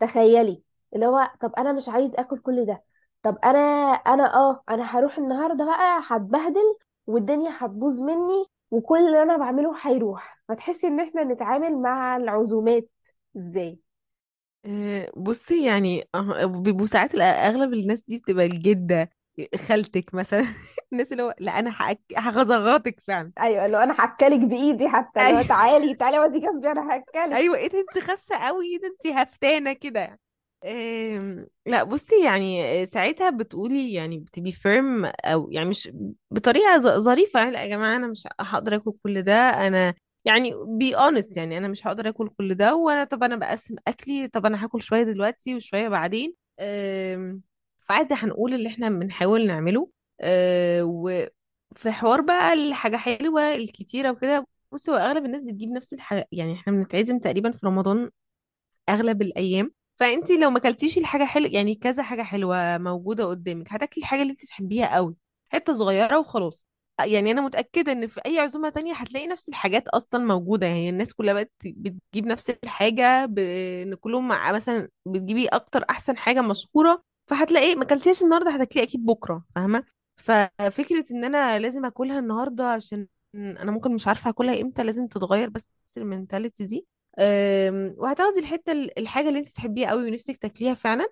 Speaker 2: تخيلي اللي هو طب أنا مش عايز آكل كل ده. طب أنا أنا آه أنا هروح النهارده بقى هتبهدل والدنيا هتبوظ مني وكل اللي أنا بعمله هيروح. فتحسي إن إحنا نتعامل مع العزومات إزاي؟
Speaker 1: آه، بصي يعني آه، بيبقوا ساعات الأ- أغلب الناس دي بتبقى الجدة خالتك مثلا. <laughs> الناس اللي هو لأ أنا هأك- هغزغاتك فعلا.
Speaker 2: أيوه لو أنا هأكلك بإيدي حتى لو
Speaker 1: أيوه.
Speaker 2: تعالي تعالي وادي جنبي أنا هأكلك.
Speaker 1: أيوه إيه ده أنت خاسة قوي إيه ده أنت هفتانة كده. لا بصي يعني ساعتها بتقولي يعني بت be firm أو يعني مش بطريقة ظ- ظريفة يعني لا يا جماعة أنا مش هقدر آكل كل ده أنا يعني be honest يعني أنا مش هقدر آكل كل ده وأنا طب أنا بقسم أكلي طب أنا هاكل شوية دلوقتي وشوية بعدين. فعادي هنقول اللي إحنا بنحاول نعمله. أه، وفي حوار بقى الحاجة حلوة الكتيرة وكده بصي هو أغلب الناس بتجيب نفس الحاجة يعني إحنا بنتعزم تقريبا في رمضان أغلب الأيام. فانت لو ما اكلتيش الحاجة حلوة يعني كذا حاجة حلوة موجودة قدامك هتاكلي الحاجة اللي انت بتحبيها قوي حتة صغيرة وخلاص. يعني أنا متأكدة إن في أي عزومة تانية هتلاقي نفس الحاجات أصلا موجودة يعني الناس كلها بقت بتجيب نفس الحاجة ب... إن كلهم مع مثلا بتجيبي أكتر أحسن حاجة مشهورة فهتلاقي ما اكلتيهاش النهارده هتاكليها أكيد بكرة فاهمة؟ ففكرة إن أنا لازم آكلها النهارده عشان أنا ممكن مش عارفة اكلها إمتى لازم تتغير بس ال mentality دي. وهتاخدي الحتة ال- الحاجة اللي انت تحبيها قوي ونفسك تاكليها فعلا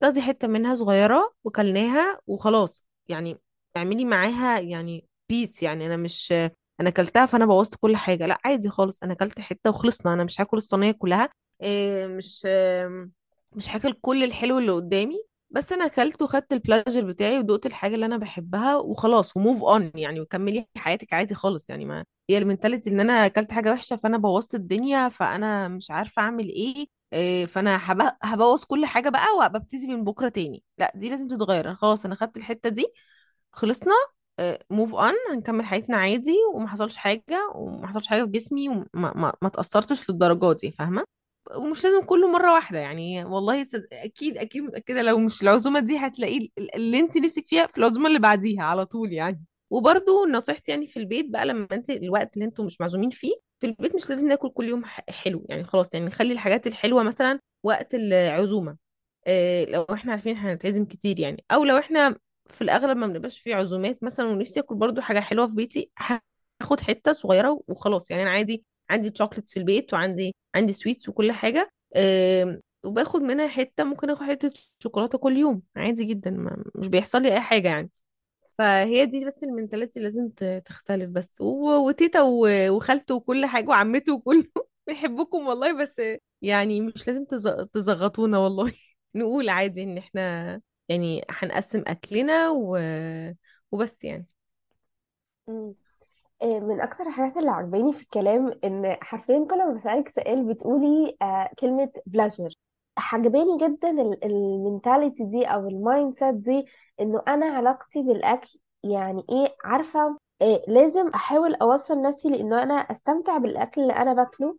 Speaker 1: تاخدي حتة منها صغيرة وكلناها وخلاص. يعني اعملي معاها يعني peace يعني أنا مش أنا أكلتها فأنا بوظت كل حاجة. لأ عادي خالص أنا أكلت حتة وخلصنا. أنا مش هاكل الصينية كلها. إيه، مش مش هاكل كل الحلو اللي قدامي. بس أنا أكلت وخدت ال pleasure بتاعي ودقت الحاجة اللي أنا بحبها وخلاص و move on يعني وكملي حياتك عادي خالص يعني ما هي ال mentality إن أنا أكلت حاجة وحشة فأنا بوظت الدنيا فأنا مش عارفة أعمل إيه إيه، فأنا هب- هبوظ كل حاجة بقى وابتدي من بكرة تاني. لأ دي لازم تتغير. خلاص أنا خدت الحتة دي خلصنا move on هنكمل حياتنا عادي وما حصلش حاجة وما حصلش حاجة في جسمي وما ما, ما تاثرتش للدرجات دي فاهمة؟ ومش لازم كله مرة واحدة يعني والله صد... أكيد أكيد متأكدة لو مش العزومة دي هتلاقي ال- اللي أنت نفسك فيها في العزومة اللي بعديها على طول يعني. وبرضو نصيحتي يعني في البيت بقى لما أنت الوقت اللي أنتوا مش معزومين فيه في البيت مش لازم ناكل كل يوم حلو يعني خلاص يعني نخلي الحاجات الحلوة مثلا وقت العزومة. إيه لو إحنا عارفين إحنا هنتعزم كتير يعني. أو لو إحنا في الأغلب ما بنبقاش في عزومات مثلا ونفسي آكل برضو حاجة حلوة في بيتي هاخد حتة صغيرة وخلاص يعني أنا عادي عندي chocolates في البيت وعندي عندي sweets وكل حاجة آم، وباخد منها حتة ممكن آخد حتة شوكولاتة كل يوم عادي جدا ما مش بيحصل لي أي حاجة يعني. فهي دي بس ال mentality لازم تختلف بس. وتيتا وخالته وكل حاجة وعمته وكله <laughs> بيحبكم والله بس يعني مش لازم تز- تزغطونا والله. <laughs> نقول عادي إن إحنا يعني هنقسم أكلنا و... وبس يعني.
Speaker 2: إيه، من أكتر الحاجات اللي عجباني في الكلام إن حرفيا كل ما بسألك سؤال بتقولي آه كلمة pleasure عجباني جدا ال mentality دي أو ال mindset دي إنه أنا علاقتي بالأكل يعني إيه عارفة إيه لازم أحاول أوصل نفسي لإنه أنا أستمتع بالأكل اللي أنا باكله.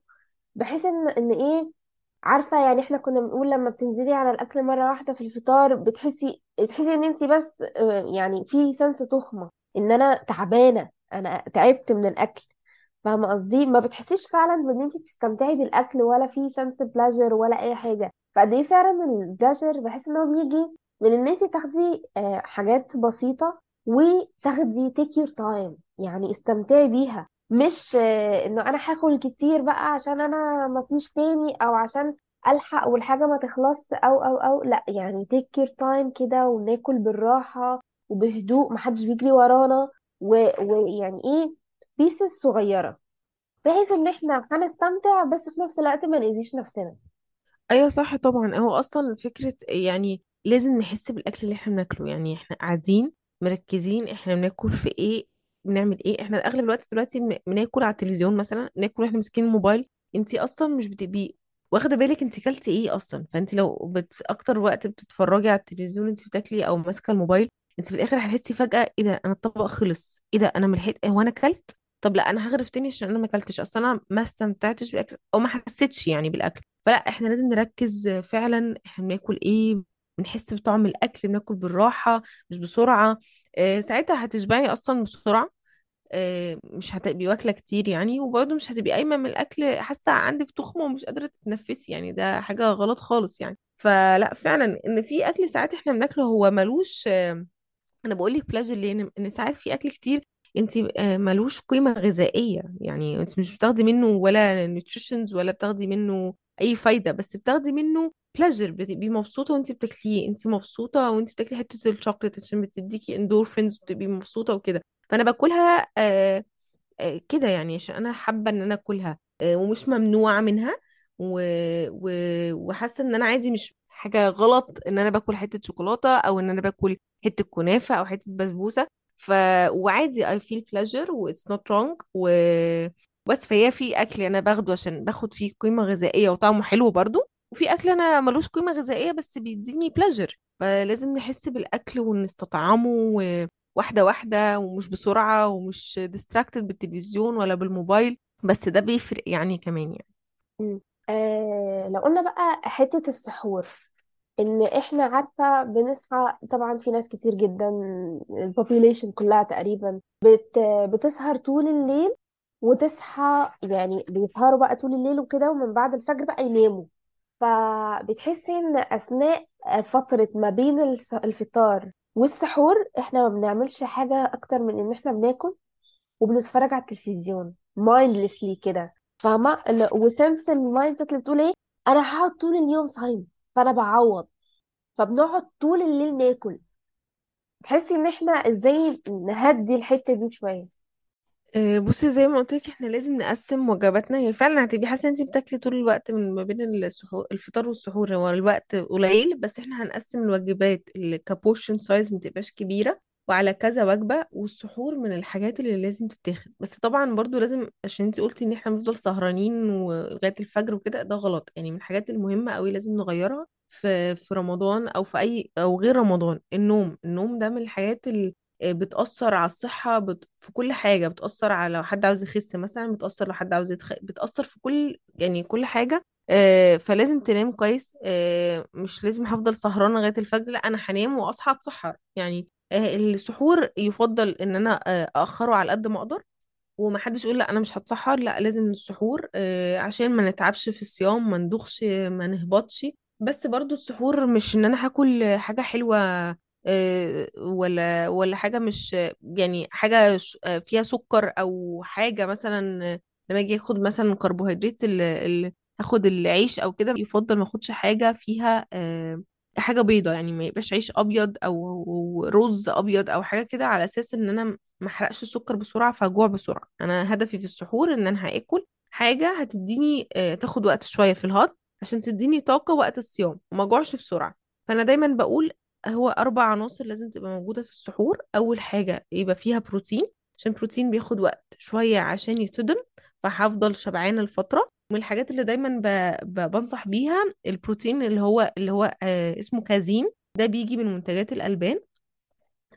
Speaker 2: بحيث ان إن إيه عارفة يعني إحنا كنا بنقول لما بتنزلي على الأكل مرة واحدة في الفطار بتحسي تحسي إن أنتي بس آه، يعني في sense تخمة إن أنا تعبانة. أنا تعبت من الأكل فاهمة قصدي؟ ما بتحسيش فعلا بإن انتي بتستمتعي بالأكل ولا في sense pleasure ولا أي حاجة. فقد إيه فعلا ال pleasure بحس إن هو بيجي من إن انتي تاخدي آه، حاجات بسيطة وتاخدي take your time يعني استمتعي بيها. مش آه، إنه أنا هاكل كتير بقى عشان أنا مفيش تاني أو عشان ألحق والحاجة ما تخلص أو أو أو. لأ يعني take your time كده وناكل بالراحة وبهدوء محدش بيجري ورانا. ويعني إيه pieces صغيرة بحيث إن إحنا هنستمتع بس في نفس الوقت ما نأذيش نفسنا.
Speaker 1: أيوه صح طبعا. هو أصلا فكرة يعني لازم نحس بالأكل اللي إحنا بناكله. يعني إحنا قاعدين مركزين إحنا بناكل في إيه بنعمل إيه. إحنا أغلب الوقت دلوقتي بن- بناكل على التلفزيون مثلا ناكل وإحنا ماسكين الموبايل. انتي أصلا مش بتبقي واخدة بالك انتي كلتي إيه أصلا؟ فأنت لو بت... أكتر وقت بتتفرجي على التلفزيون انتي بتاكلي أو ماسكة الموبايل أنت في الآخر هتحسي فجأة إيه ده أنا الطبق خلص. إيه ده أنا ملحقت هو أنا كلت؟ طب لا أنا هغرف تاني عشان أنا ما اكلتش أصلا أنا ما استمتعتش بالأكل أو ما حسيتش يعني بالأكل. فلا إحنا لازم نركز فعلا إحنا بناكل إيه؟ بنحس بطعم الأكل بناكل بالراحة مش بسرعة. آه ساعتها هتشبعي أصلا بسرعة. آه مش هتبقي واكلة كتير يعني وبرضه مش هتبقي قايمة من الأكل حاسة عندك تخمة ومش قادرة تتنفسي يعني. ده حاجة غلط خالص يعني. فلا فعلا إن في أكل ساعات إحنا بناكله هو ملوش أنا بقول لك pleasure ليه؟ إن ساعات في أكل كتير انت ملوش قيمة غذائية. يعني انت مش بتاخدي منه ولا nutritions ولا بتاخدي منه أي فايدة بس بتاخدي منه pleasure بتبقي مبسوطة وانت بتاكليه. انت مبسوطة وانت بتاكلي حتة الشوكليت عشان بتديكي اندورفينز وبتبقي مبسوطة وكده. فأنا باكلها آه آه كده يعني عشان أنا حابة إن أنا آكلها آه ومش ممنوعة منها. وحاسة إن أنا عادي مش حاجة غلط إن أنا باكل حتة شوكولاتة أو إن أنا باكل حتة كنافة أو حتة بسبوسة. ف وعادي I feel pleasure و it's not wrong و بس. فهي في أكل أنا باخده عشان باخد فيه قيمة غذائية وطعمه حلو برضو وفي أكل أنا ملوش قيمة غذائية بس بيديني pleasure. فلازم نحس بالأكل ونستطعمه. واحدة واحدة ومش بسرعة ومش distracted بالتلفزيون ولا بالموبايل. بس ده بيفرق يعني كمان يعني.
Speaker 2: آه لو قلنا بقى حتة السحور. إن إحنا عارفة بنصحى طبعا في ناس كتير جدا البوبيوليشن كلها تقريبا بت بتسهر طول الليل وتصحى يعني بيسهروا بقى طول الليل وكده ومن بعد الفجر بقى يناموا. فبتحسي إن أثناء فترة ما بين الفطار والسحور إحنا ما بنعملش حاجة أكتر من إن إحنا بناكل وبنتفرج على التلفزيون mindlessly كده. فاهمة؟ ال- و sense ال mind اللي بتقول إيه؟ أنا هقعد طول اليوم صايم فأنا بعوض. فبنقعد طول الليل ناكل. تحسي إن إحنا إزاي نهدي الحتة دي شوية.
Speaker 1: آه، بصي زي ما قلت لك إحنا لازم نقسم وجباتنا. هي فعلا هتبقي حاسة انت بتاكلي طول الوقت من ما بين السحور الفطار والسحور. هو الوقت قليل بس إحنا هنقسم الوجبات. اللي ك portion size ما تبقاش كبيرة. وعلى كذا وجبة والسحور من الحاجات اللي لازم تتاخد. بس طبعا برضو لازم عشان انت قلتي إن إحنا نفضل سهرانين ولغاية الفجر وكده ده غلط. يعني من الحاجات المهمة قوي لازم نغيرها في في رمضان أو في أي أو غير رمضان النوم. النوم ده من الحاجات بتأثر على الصحة بت... في كل حاجة. بتأثر على لو حد عاوز يخس مثلا بتأثر لو حد عاوز يتخ... بتأثر في كل يعني كل حاجة. آه فلازم تنام كويس. آه مش لازم هفضل سهرانة لغاية الفجر. لأ أنا هنام وأصحى أتسحر يعني السحور يفضل إن أنا آه أأخره على قد ما أقدر ومحدش يقول لأ أنا مش هتسحر لأ لازم السحور آه، عشان ما نتعبش في الصيام ما ندوخش ما نهبطش. بس برضو السحور مش إن أنا هاكل حاجة حلوة آه، ولا ولا حاجة مش يعني آه، فيها سكر أو حاجة مثلا آه، لما أجي آخد مثلا كربوهيدرات آخد العيش أو كده يفضل ما آخدش حاجة فيها حاجة بيضة يعني ما يبقاش عيش أبيض أو رز أبيض أو حاجة كده على أساس إن أنا ما أحرقش السكر بسرعة فاجوع بسرعة. أنا هدفي في السحور إن أنا هاكل حاجة هتديني آه، تاخد وقت شوية في الهضم عشان تديني طاقة وقت الصيام وما أجوعش بسرعة. فأنا دايما بقول هو أربع عناصر لازم تبقى موجودة في السحور. أول حاجة يبقى فيها بروتين عشان البروتين بياخد وقت شوية عشان يتهضم فهفضل شبعانة الفترة من الحاجات اللي دايما. بنصح بيها البروتين اللي هو اللي هو آه اسمه كازين. ده بيجي من منتجات الألبان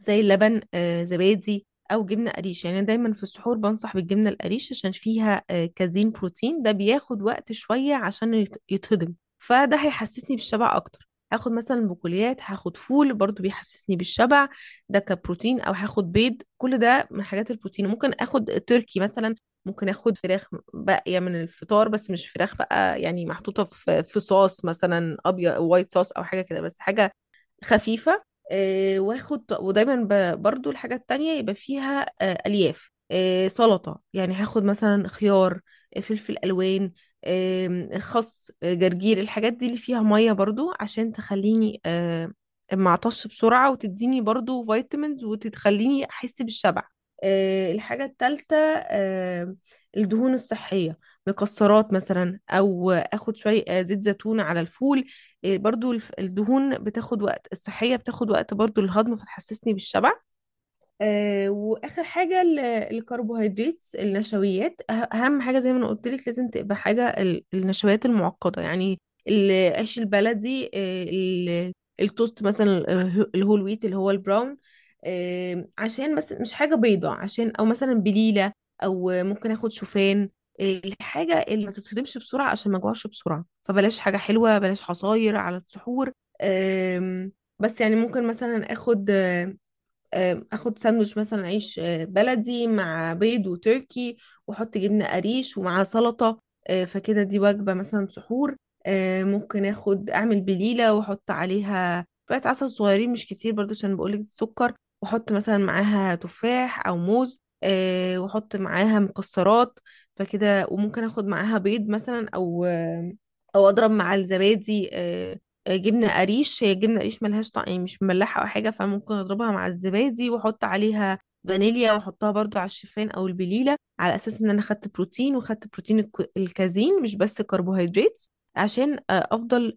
Speaker 1: زي اللبن آه، زبادي أو جبنة قريش. يعني دايما في السحور بنصح بالجبنة القريش عشان فيها آه، كازين بروتين. ده بياخد وقت شوية عشان يت- يتهضم. فده هيحسسني بالشبع أكتر. هاخد مثلا بقوليات هاخد فول برضو بيحسسني بالشبع. ده كبروتين أو هاخد بيض. كل ده من حاجات البروتين. ممكن آخد تركي مثلا. ممكن آخد فراخ باقيه من الفطار بس مش فراخ بقى يعني محطوطة في في صوص مثلا أبيض white sauce أو حاجة كده بس حاجة خفيفة آه، وآخد ودايما برضو الحاجة التانية يبقى فيها آه، ألياف آه، سلطة يعني هاخد مثلا خيار فلفل ألوان آم، خس جرجير الحاجات دي اللي فيها مية برضو عشان تخليني ما أعطش بسرعة وتديني برضو vitamins وتخليني أحس بالشبع. آه، الحاجة التالتة آه، الدهون الصحية مكسرات مثلا أو أخد شوية آه، زيت زيتون على الفول. إيه برضو الدهون بتاخد وقت الصحية بتاخد وقت برضو الهضم فتحسسني بالشبع. آه وآخر حاجة ال- الكربوهيدرات النشويات. أه- أهم حاجة زي ما أنا قلت لك لازم تبقى حاجة ال- النشويات المعقدة. يعني العيش البلدي آه، ال- التوست مثلا ال- ال whole wheat اللي هو ال brown. آه، عشان بس مش حاجة بيضة عشان أو مثلا بليلة أو ممكن آخد شوفان آه، الحاجة اللي ما تتهضمش بسرعة عشان ما أجوعش بسرعة. فبلاش حاجة حلوة بلاش عصاير على السحور. بس يعني ممكن مثلا آخد آه، آخد ساندوتش مثلا عيش آه، بلدي مع بيض وتركي وأحط جبنة قريش ومع سلطة فكده دي وجبة مثلا سحور. ممكن آخد أعمل بليلة وأحط عليها شوية عسل صغيرين مش كتير برضو عشان بقولك السكر. واحط مثلا معاها تفاح أو موز آه، واحط معاها مكسرات فكده وممكن آخد معاها بيض مثلا أو أو أضرب مع الزبادي آه، آه، جبنة قريش. هي جبنة قريش ملهاش طعم يعني مش مملحة أو حاجة فممكن أضربها مع الزبادي وأحط عليها فانيليا وأحطها برضو على الشوفان أو البليلة على أساس إن أنا خدت بروتين وخدت بروتين الك- الكازين مش بس كربوهيدرات عشان أفضل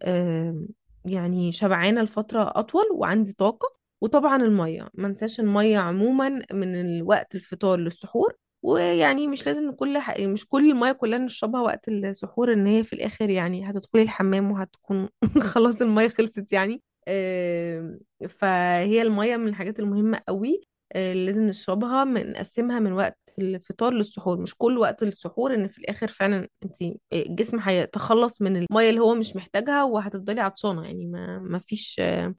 Speaker 1: يعني شبعانة لفترة أطول وعندي طاقة. وطبعا المية ما انساش المية عموما من الوقت الفطار للسحور ويعني مش لازم كل ح... مش كل المية كلها نشربها وقت السحور إن هي في الآخر يعني هتدخلي الحمام وهتكون <laughs> خلاص المية خلصت يعني. آه، فهي المية من الحاجات المهمة قوي آه، لازم نشربها من نقسمها من وقت الفطار للسحور. مش كل وقت السحور إن في الآخر فعلا انت الجسم هيتخلص من المية اللي هو مش محتاجها وهتفضلي عطشانة يعني ما ما فيش آه، آه،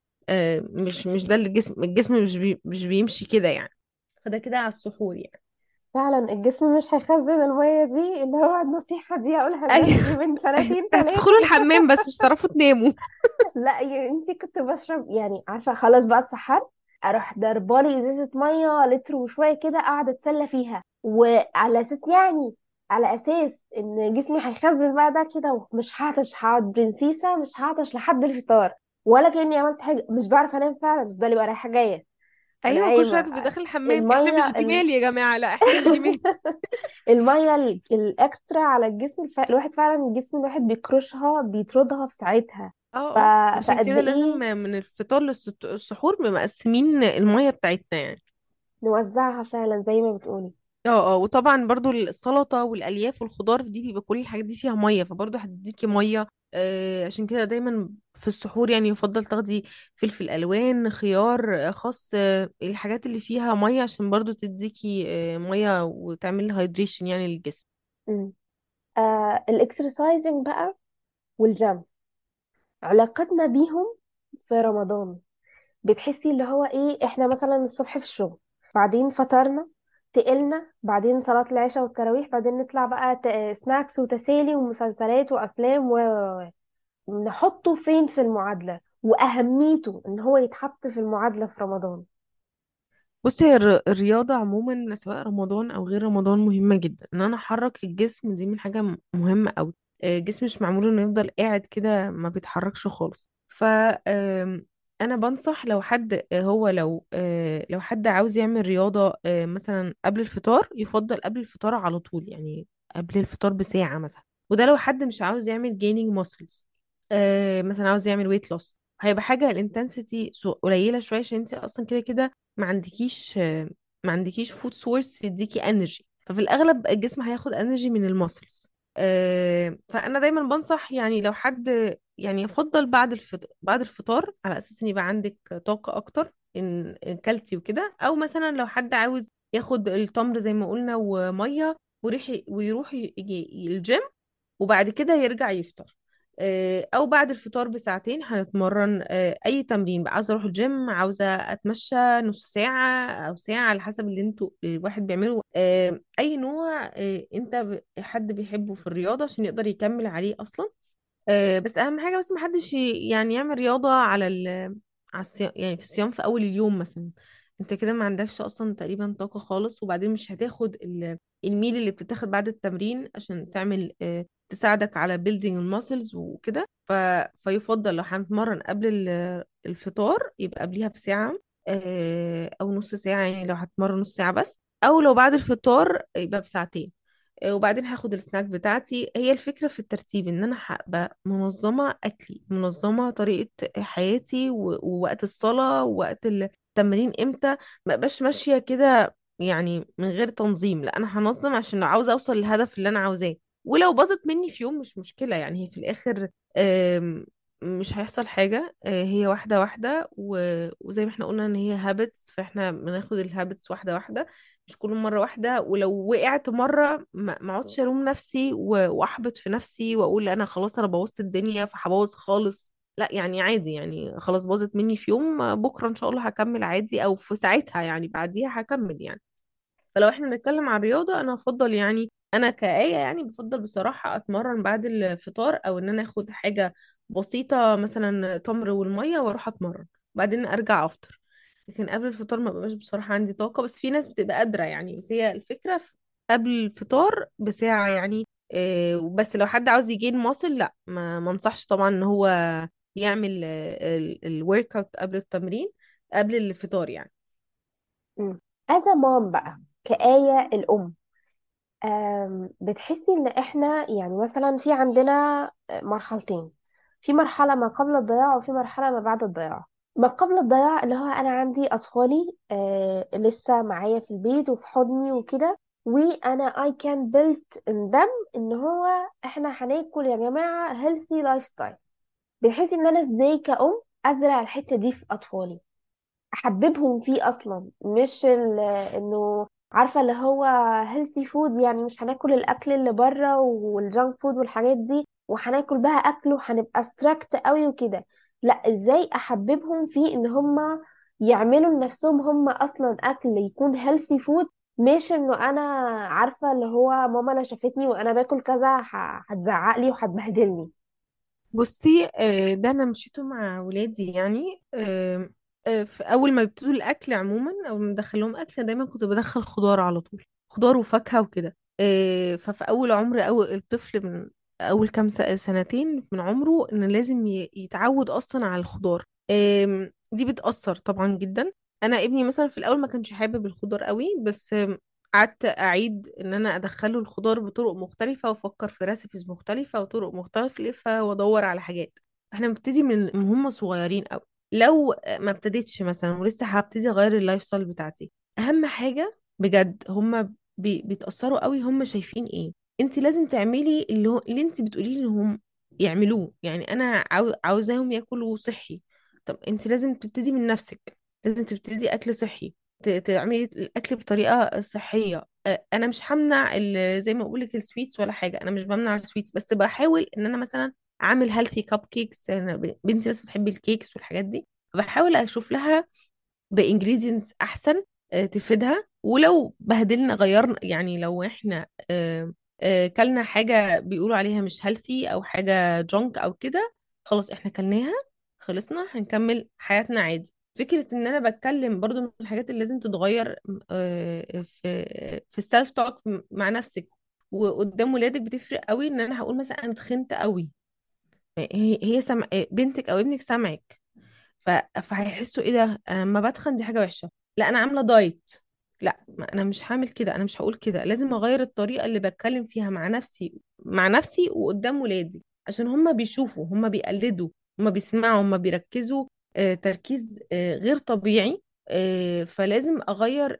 Speaker 1: مش مش ده اللي الجسم الجسم مش بي مش بيمشي كده يعني. فده كده على السحور يعني.
Speaker 2: فعلا الجسم مش هيخزن المية دي اللي هو النصيحة دي أقولها لنفسي
Speaker 1: أيوه.
Speaker 2: من سنتين
Speaker 1: هتدخلوا
Speaker 2: ثلاثة
Speaker 1: الحمام بس مش هتعرفوا تناموا. <laughs>
Speaker 2: لا يا انتي كنت بشرب يعني عارفة خلاص بقى اتسحرت أروح ضربالي ازازة مية لتر وشوية كده اقعد اتسلى فيها. وعلى أساس يعني على أساس إن جسمي هيخزن بقى ده كده ومش هعطش هقعد برنسيسة مش هعطش لحد الفطار. ولا كأني عملت حاجة مش بعرف أنام فعلا تفضلي بقى رايحة جاية.
Speaker 1: أيوه كل
Speaker 2: شوية
Speaker 1: تبقي داخل الحمام إحنا
Speaker 2: المية
Speaker 1: مش جمال يا جماعة لا إحنا مش جمال <laughs>
Speaker 2: المية ال- الأكسترا على الجسم الف... الواحد فعلا الجسم الواحد بيكرشها بيطردها في ساعتها. ف...
Speaker 1: آه آه عشان
Speaker 2: فقد
Speaker 1: كده لازم
Speaker 2: إيه؟
Speaker 1: من الفطار للسحور مقسمين المية بتاعتنا يعني.
Speaker 2: نوزعها فعلا زي ما بتقولي.
Speaker 1: آه آه وطبعا برضو السلطة والألياف والخضار دي بيبقى كل الحاجات دي فيها مية فبرضو هتديكي مية. آه عشان كده دايما في السحور يعني يفضل تاخدي فلفل ألوان خيار آه، خس آه الحاجات اللي فيها مية عشان برضو تديكي آه مية وتعمل hydration يعني للجسم.
Speaker 2: آه ال exercising بقى والجيم علاقتنا بيهم في رمضان. بتحسي اللي هو إيه إحنا مثلا الصبح في الشغل بعدين فطرنا تقلنا بعدين صلاة العشاء والتراويح بعدين نطلع بقى سناكس وتسالي ومسلسلات وأفلام و. نحطه فين في المعادلة؟ وأهميته إن هو يتحط في المعادلة في رمضان.
Speaker 1: بصي هي الر- الرياضة عموما سواء رمضان أو غير رمضان مهمة جدا. إن أنا أحرك الجسم دي من حاجة مهمة أوي. آه، الجسم مش معمول إنه يفضل قاعد كده ما بيتحركش خالص. ف أنا بنصح لو حد آه، هو لو آه، لو حد عاوز يعمل رياضة مثلا قبل الفطار يفضل قبل الفطار على طول يعني قبل الفطار بساعة مثلا. وده لو حد مش عاوز يعمل gaining muscles مثلا عاوز يعمل weight loss هيبقى حاجة ال intensity قليلة شوية عشان انت أصلا كده كده ما عندكيش ما عندكيش food source يديكي energy ففي الأغلب الجسم هياخد energy من ال muscles فأنا دايما بنصح يعني لو حد يعني يفضل بعد الفطار بعد الفطار على أساس إن يبقى عندك طاقة أكتر إن كلتي وكده. أو مثلا لو حد عاوز ياخد التمر زي ما قلنا ومية ويروح ويروح الجيم وبعد كده يرجع يفطر. آه، أو بعد الفطار بساعتين هنتمرن آه، أي تمرين بقى. عاوزه أروح الجيم عاوزة أتمشى نص ساعة أو ساعة على حسب اللي أنتوا الواحد بيعمله. آه، أي نوع آه، أنت حد بيحبه في الرياضة عشان يقدر يكمل عليه أصلا. آه، بس أهم حاجة بس محدش يعني يعمل رياضة على ال على الصيام يعني في الصيام في أول اليوم مثلا. أنت كده ما عندكش أصلا تقريبا طاقة خالص وبعدين مش هتاخد ال- ال meal اللي بتتاخد بعد التمرين عشان تعمل آه، تساعدك على building ال muscles وكده. ف... فيفضل لو هنتمرن قبل ال- الفطار يبقى قبليها بساعة آه، أو نص ساعة يعني لو هتمرن نص ساعة بس أو لو بعد الفطار يبقى بساعتين. آه، وبعدين هاخد السناك بتاعتي. هي الفكرة في الترتيب إن أنا هبقى منظمة أكلي منظمة طريقة حياتي ووقت الصلاة ووقت التمرين إمتى ما بقاش ماشية كده يعني من غير تنظيم. لأ أنا هنظم عشان لو عاوزة أوصل للهدف اللي أنا عاوزاه. ولو باظت مني في يوم مش مشكلة يعني هي في الآخر مش هيحصل حاجة. آه، هي واحدة واحدة و- وزي ما إحنا قلنا إن هي habits فإحنا بناخد ال habits واحدة واحدة مش كل مرة واحدة. ولو وقعت مرة ما اقعدش ألوم نفسي وأحبط في نفسي وأقول أنا خلاص أنا بوظت الدنيا فهبوظ خالص. لا يعني عادي يعني خلاص باظت مني في يوم بكرة إن شاء الله هكمل عادي أو في ساعتها يعني بعديها هكمل يعني. فلو إحنا بنتكلم عن الرياضة أنا أفضل يعني أنا كآية يعني بفضل بصراحة أتمرن بعد الفطار أو إن أنا آخد حاجة بسيطة مثلا تمر والمية وأروح أتمرن بعدين أرجع أفطر. لكن قبل الفطار ما بقاش بصراحة عندي طاقة بس في ناس بتبقى قادرة يعني بس هي الفكرة في قبل الفطار بساعة يعني إيه بس لو حد عاوز يجين ماسل لأ ما أنصحش طبعا إن هو يعمل الورك اوت قبل التمرين قبل الفطار يعني.
Speaker 2: a mom بقى كآية الأم أم، بتحسي إن إحنا يعني مثلا في عندنا مرحلتين. في مرحلة ما قبل الضياع وفي مرحلة ما بعد الضياع. ما قبل الضياع اللي هو أنا عندي أطفالي آه لسه معايا في البيت وفي حضني وكده وأنا I can build in them إن هو إحنا هناكل يا جماعة healthy lifestyle. بتحسي إن أنا إزاي كأم أزرع الحتة دي في أطفالي. أحببهم فيه أصلا. مش ال- إنه عارفة اللي هو healthy food يعني مش هناكل الأكل اللي بره وال junk food والحاجات دي وهناكل بقى أكل وهنبقى strict قوي وكده. لأ إزاي أحببهم فيه إن هم يعملوا لنفسهم هم أصلا أكل يكون healthy food مش إنه أنا عارفة اللي هو ماما لو شافتني وأنا باكل كذا ه- هتزعق لي وهتبهدلني.
Speaker 1: بصي آه، ده أنا مشيته مع ولادي يعني. آه، في أول ما بيبتدوا الأكل عموما أو ما بدخلهم أكل دايما كنت بدخل خضار على طول خضار وفاكهة وكده. آه، ففي أول عمر اول الطفل من أول كام سنتين من عمره إن لازم يتعود أصلا على الخضار. دي بتأثر طبعا جدا. أنا ابني مثلا في الأول ما كانش حابب الخضار قوي بس قعدت أعيد إن أنا أدخله الخضار بطرق مختلفة وأفكر في recipes مختلفة وطرق مختلفة وأدور على حاجات. إحنا بنبتدي من هم صغيرين قوي لو ما ابتديتش مثلا ولسه هبتدي أغير ال lifestyle بتاعتي أهم حاجة بجد هم بي بيتأثروا قوي هم شايفين إيه. انت لازم تعملي اللي هو اللي انت بتقوليه لهم يعملوه. يعني أنا عاو... عاوزاهم ياكلوا صحي. طب انت لازم تبتدي من نفسك. لازم تبتدي أكل صحي. تعملي الأكل بطريقة صحية. أنا مش همنع زي ما أقول لك ال sweets ولا حاجة. أنا مش بمنع ال sweets بس بحاول إن أنا مثلا أعمل healthy cupcakes أنا بنتي بس بتحب ال cakes والحاجات دي. بحاول أشوف لها ب ingredients أحسن تفيدها. ولو بهدلنا غيرنا يعني لو إحنا كلنا حاجة بيقولوا عليها مش healthy أو حاجة junk أو كده خلاص إحنا كلناها خلصنا هنكمل حياتنا عادي. فكرة إن أنا بتكلم برضو من الحاجات اللي لازم تتغير آه، في في ال self talk مع نفسك. وقدام ولادك بتفرق قوي إن أنا هقول مثلا أنا اتخنت قوي هي هي سمع بنتك أو ابنك سامعك. ف... فهيحسوا إيه ده؟ أنا لما بتخن دي حاجة وحشة. لا أنا عاملة دايت لا أنا مش هعمل كده. أنا مش هقول كده. لازم أغير الطريقة اللي بتكلم فيها مع نفسي مع نفسي وقدام ولادي. عشان هم بيشوفوا هم بيقلدوا هم بيسمعوا هم بيركزوا. آه، تركيز آه، غير طبيعي آه، فلازم أغير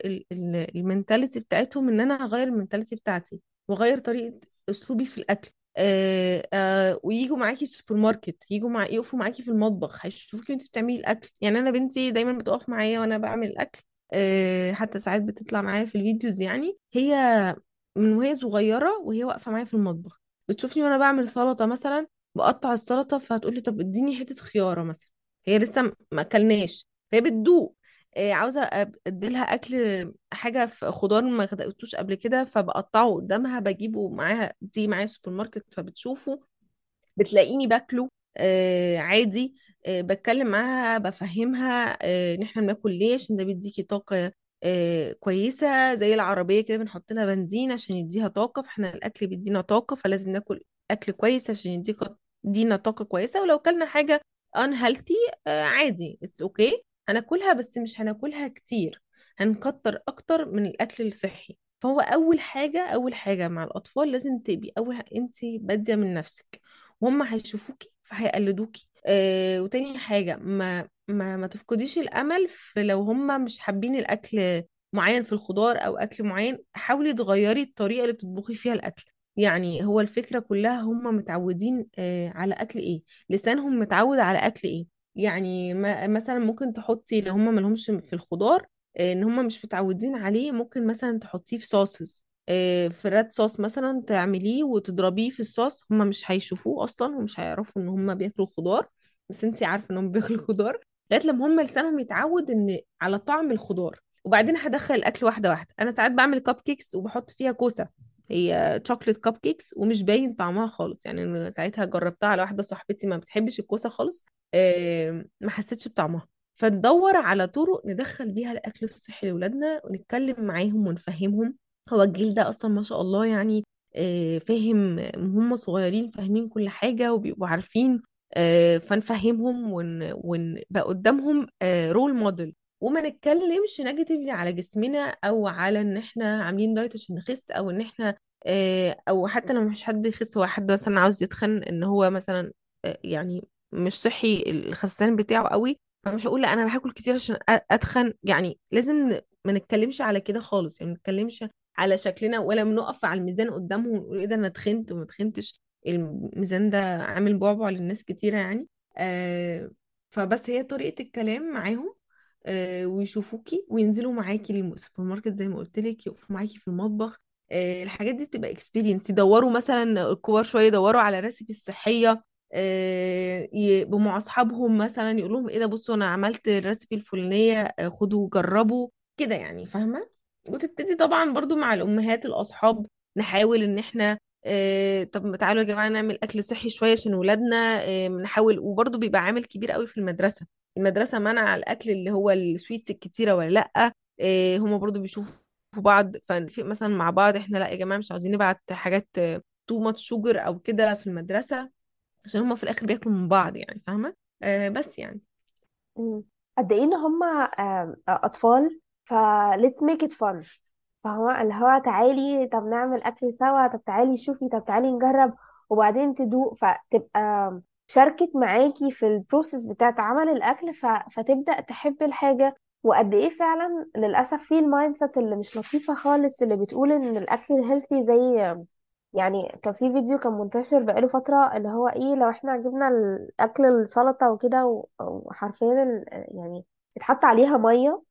Speaker 1: ال mentality بتاعتهم إن أنا أغير ال mentality بتاعتي وأغير طريقة أسلوبي في الأكل. آه آه ويجوا معاكي السوبر ماركت يجوا مع يقفوا معاكي في المطبخ هيشوفوكي وانت بتعملي الأكل. يعني أنا بنتي دايما بتقف معايا وأنا بعمل الأكل آه حتى ساعات بتطلع معايا في ال videos يعني. هي من وهي صغيرة وهي واقفة معايا في المطبخ بتشوفني وأنا بعمل سلطة مثلا بقطع السلطة فهتقولي طب اديني حتة خيارة مثلا. هي لسه ما أكلناش فهي بتدوق. آه عاوزة اديلها أكل حاجة في خضار ما غدقتوش قبل كده فبقطعه قدامها بجيبه معاها دي معايا السوبر ماركت فبتشوفه بتلاقيني باكله آه عادي. آه بتكلم معاها بفهمها آه إن إحنا بناكل ليش إن ده بيديكي طاقة آه كويسة. زي العربية كده بنحط لها بنزين عشان يديها طاقة فإحنا الأكل بيدينا طاقة فلازم ناكل أكل كويس عشان يديك يدينا طاقة كويسة. ولو كلنا حاجة unhealthy آه عادي it's okay هناكلها بس مش هناكلها كتير هنكتر أكتر من الأكل الصحي. فهو أول حاجة أول حاجة مع الأطفال لازم تبقي أول أنت بادية من نفسك. وهم هيشوفوكي فهيقلدوكي. آه وتاني حاجة ما ما ما تفقديش الأمل في لو هم مش حابين الأكل معين في الخضار أو أكل معين حاولي تغيري الطريقة اللي بتطبخي فيها الأكل. يعني هو الفكرة كلها هم متعودين آه على أكل إيه؟ لسانهم متعود على أكل إيه؟ يعني ما مثلا ممكن تحطي لو هم ملهمش في الخضار آه، إن هم مش متعودين عليه ممكن مثلا تحطيه في صوصز آه، في راد صوص مثلا تعمليه وتضربيه في الصوص هم مش هيشوفوه أصلا ومش هيعرفوا إن هم بياكلوا خضار بس انتي عارفة انهم <laughs> بياكلوا خضار لغاية لما هم لسانهم يتعود إن على طعم الخضار. وبعدين هدخل الأكل واحدة واحدة. أنا ساعات بعمل كب كيكس وبحط فيها كوسة. هي chocolate cupcakes ومش باين طعمها خالص. يعني أنا ساعتها جربتها على واحدة صاحبتي ما بتحبش الكوسة خالص آه، ما حسيتش بطعمها. فندور على طرق ندخل بيها الأكل الصحي لاولادنا ونتكلم معاهم ونفهمهم. هو الجيل ده أصلا ما شاء الله يعني آه، فاهم هم صغيرين فاهمين كل حاجة وبيبقوا عارفين آه، فنفهمهم ون- ونبقى قدامهم role model وما نتكلمش negatively على جسمنا أو على إن إحنا عاملين دايت عشان نخس أو إن إحنا آه، أو حتى لو مش حد بيخس هو حد مثلا عاوز يتخن إن هو مثلا آه، يعني مش صحي الخسان بتاعه قوي فمش هقول لأ أنا هاكل كتير عشان أتخن. يعني لازم ما نتكلمش على كده خالص. يعني ما نتكلمش على شكلنا ولا بنقف على الميزان قدامهم ونقول إيه ده أنا تخنت وما تخنتش الميزان ده عامل بعبع للناس كتيرة يعني. آه فبس هي طريقة الكلام معاهم. آه ويشوفوكي وينزلوا معاكي للسوبر ماركت زي ما قلت لك يقفوا معاكي في المطبخ. آه الحاجات دي بتبقى experience يدوروا مثلا الكبار شوية يدوروا على recipe الصحية آه يبقوا مع أصحابهم مثلا يقول لهم إيه ده بصوا أنا عملت ال recipe الفلانية آه خدوا جربوا كده يعني فاهمة؟ وتبتدي طبعا برضو مع الأمهات الأصحاب نحاول إن إحنا طب تعالوا يا جماعة نعمل أكل صحي شوية عشان ولادنا نحاول. وبرضه بيبقى عامل كبير قوي في المدرسة. المدرسة منع الأكل اللي هو ال sweets الكتيرة ولا لأ؟ آه، هما برضه بيشوفوا بعض فنتفق مثلا مع بعض إحنا لأ يا جماعة مش عاوزين نبعت حاجات too much sugar أو كده في المدرسة عشان هما في الآخر بياكلوا من بعض يعني فاهمة؟ آه، بس يعني.
Speaker 2: قد إيه إن هم أطفال؟ ف let's make it fun. فهو اللي هو تعالي طب نعمل أكل سوا طب تعالي شوفي طب تعالي نجرب وبعدين تدوق فتبقى شاركت معاكي في ال process بتاعت عمل الأكل ف... فتبدأ تحب الحاجة. وقد إيه فعلا للأسف في ال mindset اللي مش لطيفة خالص اللي بتقول إن الأكل ال healthy زي يعني كان في فيديو كان منتشر بقاله فترة اللي هو إيه لو إحنا جبنا الأكل السلطة وكده و- وحرفيا ال- يعني اتحط عليها مية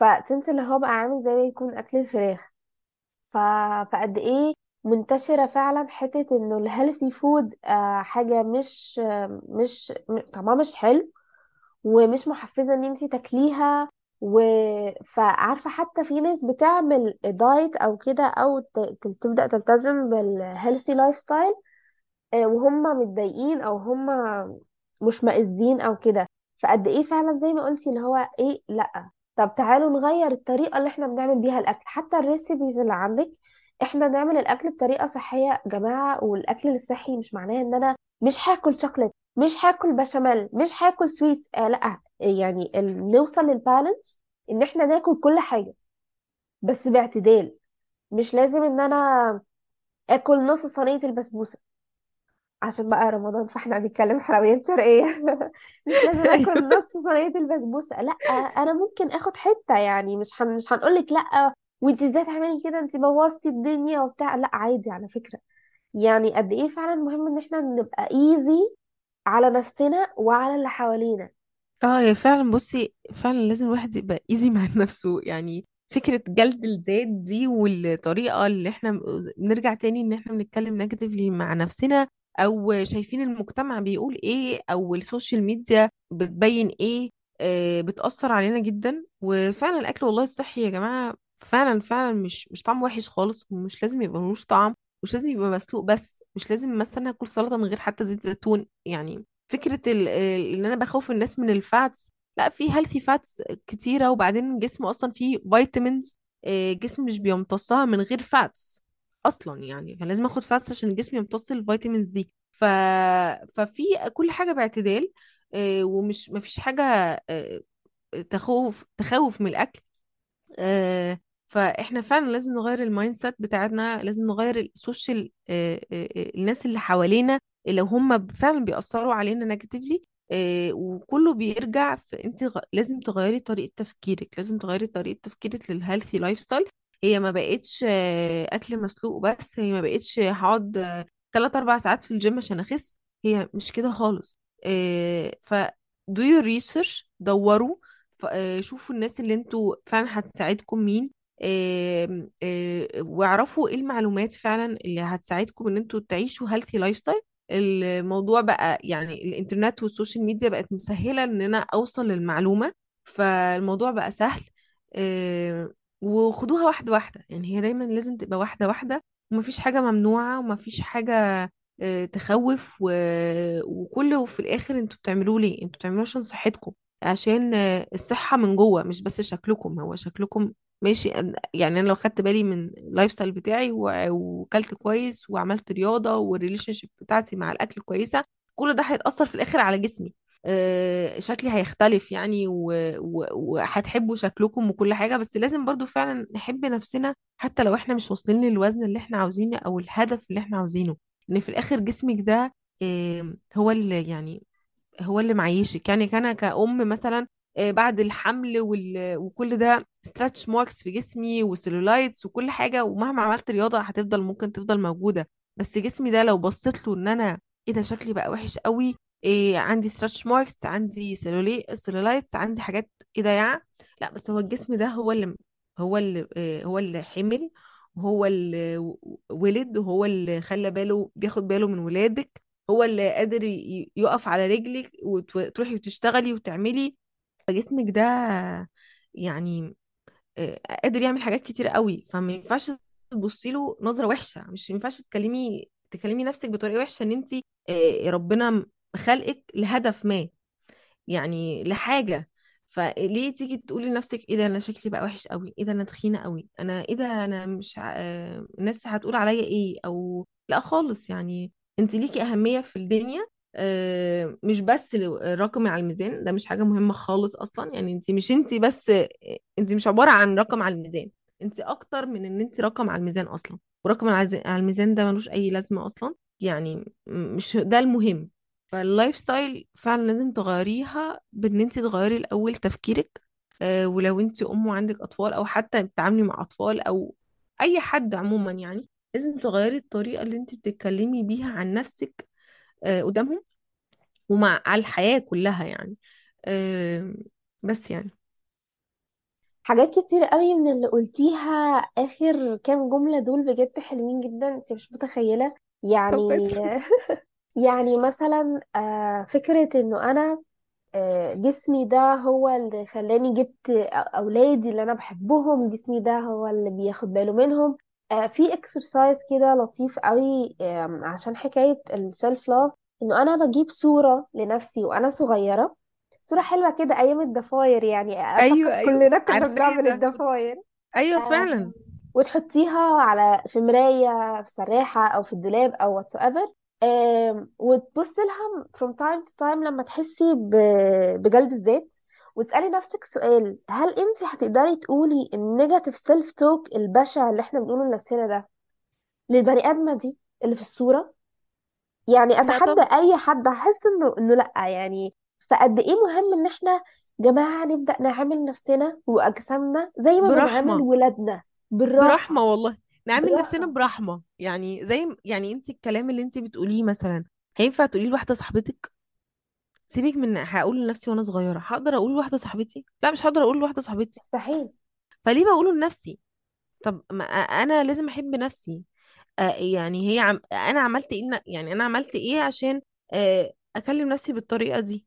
Speaker 2: فتنسى اللي هو بقى عامل زي ما يكون أكل الفراخ. ف... فقد إيه منتشرة فعلا حتة إنه ال healthy food آه حاجة مش مش طعمها مش حلو ومش محفزة إن أنتي تاكليها و فعارفة حتى في ناس بتعمل دايت أو كده أو تبدأ تلتزم بال healthy lifestyle وهم متضايقين أو هم مش مأذيين أو كده. فقد إيه فعلا زي ما قلتي اللي هو إيه لأ. طب تعالوا نغير الطريقة اللي إحنا بنعمل بيها الأكل. حتى ال recipes اللي عندك إحنا نعمل الأكل بطريقة صحية يا جماعة والأكل الصحي مش معناه إن أنا مش هاكل شوكليت مش هاكل بشاميل مش هاكل سويت آه لأ يعني ال- نوصل للبالانس إن إحنا ناكل كل حاجة بس باعتدال مش لازم إن أنا آكل نص صينية البسبوسة عشان بقى رمضان فإحنا هنتكلم حلويات شرقية. <laughs> مش لازم <laughs> آكل
Speaker 1: أيوه
Speaker 2: نص صينية البسبوسة لأ أنا ممكن آخد حتة يعني مش هن... مش هنقولك لأ وانت إزاي تعملي كده؟ انت بوظتي الدنيا وبتاع. لا عادي على فكرة. يعني قد إيه فعلا مهم إن إحنا نبقى easy على نفسنا وعلى اللي حوالينا.
Speaker 1: آه هي فعلا بصي فعلا لازم الواحد يبقى easy <laughs> مع نفسه. يعني فكرة جلد الذات دي والطريقة اللي إحنا بنرجع تاني إن إحنا بنتكلم negatively مع نفسنا أو شايفين المجتمع بيقول إيه أو ال social media بتبين إيه آه بتأثر علينا جدا. وفعلا الأكل والله الصحي يا جماعة فعلا فعلا مش مش طعم وحش خالص ومش لازم يبقى ملوش طعم مش لازم يبقى مسلوق بس مش لازم مثلا آكل سلطة من غير حتى زيت زيتون. يعني ال- ان أنا بخوف الناس من ال fats لأ في healthy fats كتيرة وبعدين الجسم أصلا فيه vitamins الجسم مش بيمتصها من غير fats أصلا يعني. فلازم آخد fats عشان الجسم يمتص ال vitamins دي. ف... ففي كل حاجة باعتدال آه، ومش مفيش حاجة آه، تخوف تخوف من الأكل. آه، فإحنا فعلا لازم نغير ال mindset بتاعتنا لازم نغير ال social آه، آه، آه، الناس اللي حوالينا لو هم فعلا بيأثروا علينا negatively وكله بيرجع في انت. لازم تغيري طريقة تفكيرك لازم تغيري طريقة تفكيرك لل healthy lifestyle هي ما بقتش أكل مسلوق بس هي ما بقتش هقعد آه، 3 4 ساعات في الجيم عشان أخس هي مش كده خالص ف do your research دوروا شوفوا الناس اللي أنتوا فعلا هتساعدكم مين واعرفوا إيه المعلومات فعلا اللي هتساعدكم إن أنتوا تعيشوا healthy lifestyle الموضوع بقى يعني الإنترنت وال social media بقت مسهلة إن أنا أوصل للمعلومة فالموضوع بقى سهل. آه، وخدوها واحدة واحدة يعني هي دايما لازم تبقى واحدة واحدة ومفيش حاجة ممنوعة ومفيش حاجة آه، تخوف و... وكله في الآخر أنتوا بتعملوه ليه؟ أنتوا بتعملوه عشان صحتكم عشان آه، الصحة من جوه مش بس شكلكم هو شكلكم ماشي يعني أنا لو خدت بالي من ال lifestyle بتاعي وكلت كويس وعملت رياضة وال relationship بتاعتي مع الأكل كويسة كل ده هيتأثر في الآخر على جسمي. شكلي هيختلف يعني وهتحبوا شكلكم وكل حاجة بس لازم برضو فعلا نحب نفسنا حتى لو إحنا مش واصلين للوزن اللي إحنا عاوزينه أو الهدف اللي إحنا عاوزينه. إن في الآخر جسمك ده آه، هو اللي يعني هو اللي معيشك. يعني كان كأم مثلا بعد الحمل وال... وكل ده stretch marks في جسمي و cellulites وكل حاجة ومهما عملت رياضة هتفضل ممكن تفضل موجودة. بس جسمي ده لو بصيت له إن أنا إيه ده شكلي بقى وحش قوي إيه عندي stretch marks عندي celluli- cellulites عندي حاجات إيه ده يا لأ بس هو الجسم ده هو اللي هو اللي إيه هو اللي حمل وهو اللي ولد وهو اللي خلى باله بياخد باله من ولادك هو اللي قادر يقف على رجلك وتروحي وتشتغلي وتعملي. فجسمك ده يعني آه، قادر يعمل حاجات كتير قوي فما ينفعش تبصي له نظرة وحشة. مش ينفعش تكلمي تكلمي نفسك بطريقة وحشة إن انت ربنا خلقك لهدف ما يعني لحاجة. فليه تيجي تقولي لنفسك إيه ده؟ أنا شكلي بقى وحش قوي إيه ده؟ أنا تخينة قوي أنا إيه ده؟ أنا مش. آه، الناس هتقول عليا إيه؟ أو لأ خالص يعني. انت ليكي أهمية في الدنيا آه، مش بس الرقم على الميزان ده مش حاجة مهمة خالص أصلا. يعني انت مش انت بس انت مش عبارة عن رقم على الميزان انت أكتر من إن انت رقم على الميزان أصلا. ورقم على الميزان ده ملوش أي لازمة أصلا. يعني مش ده المهم. فال lifestyle فعلا لازم تغيريها بإن انت تغيري الأول تفكيرك. آه ولو انت أم وعندك أطفال أو حتى بتتعاملي مع أطفال أو أي حد عموما يعني لازم تغيري الطريقة اللي انت بتتكلمي بيها عن نفسك آه قدامهم ومع على الحياة كلها يعني. آه بس يعني.
Speaker 2: حاجات كتير قوي من اللي قلتيها آخر كام جملة دول بجد حلوين جدا انت مش متخيلة.
Speaker 1: طب كويس
Speaker 2: يعني <laughs> يعني مثلا آه، فكرة إنه أنا آه، جسمي ده هو اللي خلاني جبت أولادي اللي أنا بحبهم جسمي ده هو اللي بياخد باله منهم. آه، في exercise كده لطيف قوي آم، عشان حكاية ال self love إنه أنا بجيب صورة لنفسي وأنا صغيرة صورة حلوة كده أيام الضفاير يعني أعتقد
Speaker 1: أيوه أيوه
Speaker 2: كلنا كنا
Speaker 1: عارفاه
Speaker 2: بنعمل
Speaker 1: ده.
Speaker 2: الضفاير
Speaker 1: أيوه
Speaker 2: آه،
Speaker 1: فعلا.
Speaker 2: وتحطيها على في مراية في تسريحة أو في الدولاب أو whatsoever آم، وتبص لها from time to time لما تحسي ب- بجلد الذات. وتسألي نفسك سؤال هل انت هتقدري تقولي ال negative self talk البشع اللي إحنا بنقوله لنفسنا ده للبني آدمة دي اللي في الصورة؟ يعني
Speaker 1: لا
Speaker 2: أتحدى
Speaker 1: طبعا.
Speaker 2: أي حد هحس إنه إنه لأ يعني فقد إيه مهم إن إحنا جماعة نبدأ نعامل نفسنا وأجسامنا زي ما بنعامل
Speaker 1: برحمة
Speaker 2: ولادنا
Speaker 1: برحمة
Speaker 2: بالراحة
Speaker 1: والله نعمل نفسنا
Speaker 2: بالراحة
Speaker 1: برحمة. يعني زي يعني انت الكلام اللي انت بتقوليه مثلا هينفع تقوليه لواحدة صاحبتك؟ سيبك من هقول لنفسي وأنا صغيرة هقدر أقول لواحدة صاحبتي؟ لا مش هقدر أقول لواحدة صاحبتي.
Speaker 2: مستحيل.
Speaker 1: فليه بقوله لنفسي؟ طب ما أنا لازم أحب نفسي. آه يعني هي عم... أنا عملت إيه يعني أنا عملت إيه عشان آه أكلم نفسي بالطريقة دي؟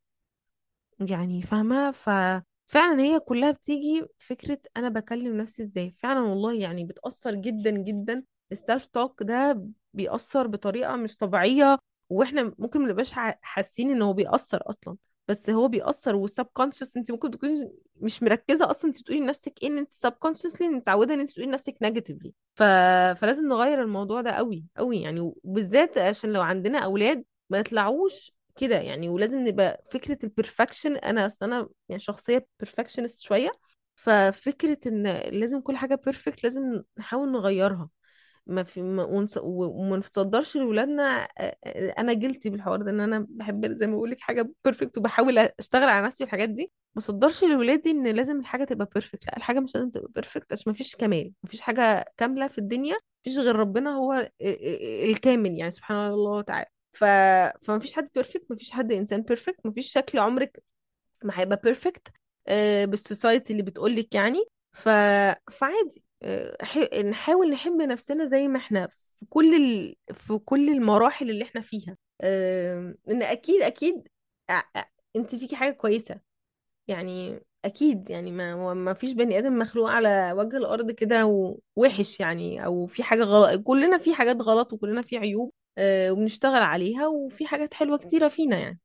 Speaker 1: يعني فاهمة؟ ففعلا هي كلها بتيجي فكرة أنا بكلم نفسي إزاي. فعلا والله يعني بتأثر جدا جدا. ال self talk ده بيأثر بطريقة مش طبيعية. وإحنا ممكن منبقاش حاسين إن هو بيأثر أصلا. بس هو بيأثر وال subconscious أنت ممكن تكوني مش مركزة أصلا أنت بتقولي لنفسك إيه إن أنت subconsciously متعودة إن أنت تقولي لنفسك negatively ف... فلازم نغير الموضوع ده قوي قوي يعني. وبالذات عشان لو عندنا أولاد ما يطلعوش كده يعني. ولازم نبقى فكرة ال perfection أنا أصل أنا يعني شخصية perfectionist شوية. ففكرة إن لازم كل حاجة perfect لازم نحاول نغيرها. ما في ما ونص- وما نصدرش لولادنا آه، آه، أنا guilty بالحوار ده إن أنا بحب زي ما بقول لك حاجة perfect وبحاول أشتغل على نفسي والحاجات دي. ما صدرش لولادي إن لازم الحاجة تبقى perfect لأ الحاجة مش لازم تبقى perfect عشان ما فيش كمال ما فيش حاجة كاملة في الدنيا مفيش غير ربنا هو ال- ال- الكامل يعني سبحان الله تعالى. ف... فما فيش حد perfect ما فيش حد إنسان perfect ما فيش شكل عمرك ما هيبقى perfect بال society اللي بتقولك يعني. ف... فعادي. آه، ح... نحاول نحب نفسنا زي ما إحنا في كل ال... في كل المراحل اللي إحنا فيها. آه، إن أكيد أكيد أنت فيكي حاجة كويسة. يعني أكيد يعني ما ما فيش بني آدم مخلوق على وجه الأرض كده ووحش يعني أو في حاجة غلط كلنا في حاجات غلط وكلنا في عيوب آه، وبنشتغل عليها وفي حاجات حلوة كتيرة فينا يعني.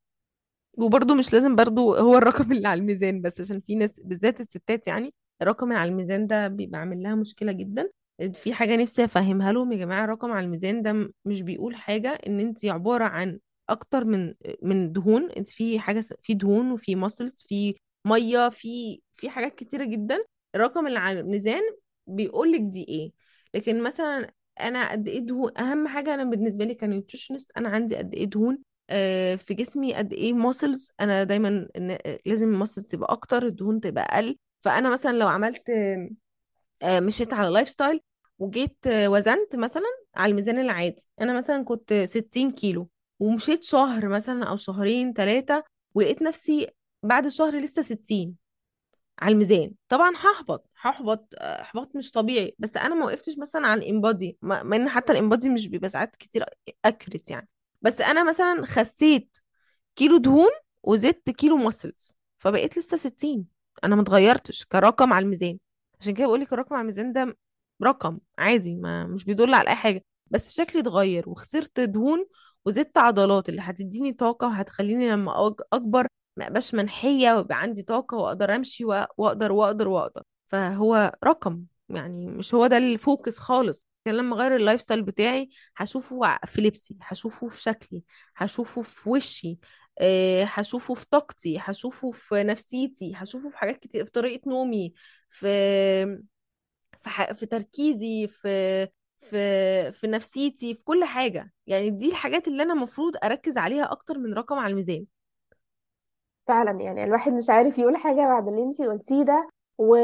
Speaker 1: وبرضه مش لازم برضه هو الرقم اللي على الميزان بس عشان في ناس بالذات الستات يعني الرقم على الميزان ده بيبقى عامل لها مشكلة جدا. في حاجة نفسي أفهمها لهم يا جماعة الرقم على الميزان ده مش بيقول حاجة إن انت عبارة عن أكتر من من دهون. انت في حاجة س- في دهون وفي muscles في مية في في حاجات كتيرة جدا. الرقم اللي على الميزان بيقول لك دي إيه. لكن مثلا أنا قد إيه دهون أهم حاجة أنا بالنسبة لي ك nutritionist أنا عندي قد إيه دهون آه، في جسمي قد إيه muscles أنا دايما إن لازم ال muscles تبقى أكتر الدهون تبقى أقل. فأنا مثلا لو عملت آه، مشيت على lifestyle وجيت آه، وزنت مثلا على الميزان العادي أنا مثلا كنت 60 كيلو ومشيت شهر مثلا أو شهرين ثلاثة ولقيت نفسي بعد شهر لسه 60 على الميزان. طبعا هحبط هحبط آه، احباط مش طبيعي. بس أنا ما وقفتش مثلا على ال InBody ما إن حتى ال InBody مش بيبقى ساعات كتير اكرت يعني. بس أنا مثلا خسيت كيلو دهون وزدت كيلو ماسلز فبقيت لسه 60 أنا ما اتغيرتش كرقم على الميزان. عشان كده بقول لك الرقم على الميزان ده رقم عادي ما مش بيدل على أي حاجة بس شكلي اتغير وخسرت دهون وزدت عضلات اللي هتديني طاقة وهتخليني لما أكبر ما أبقاش منحية ويبقى عندي طاقة وأقدر أمشي وأقدر وأقدر وأقدر. فهو رقم يعني مش هو ده ال focus خالص. كان لما أغير ال lifestyle بتاعي هشوفه في لبسي هشوفه في شكلي هشوفه في وشي هشوفه في طاقتي هشوفه في نفسيتي هشوفه في حاجات كتير في طريقة نومي في في, ح... في تركيزي في في في نفسيتي في كل حاجة. يعني دي الحاجات اللي أنا المفروض أركز عليها أكتر من رقم على الميزان.
Speaker 2: فعلا يعني الواحد مش عارف يقول حاجة بعد اللي أنتي قلتيه ده. و...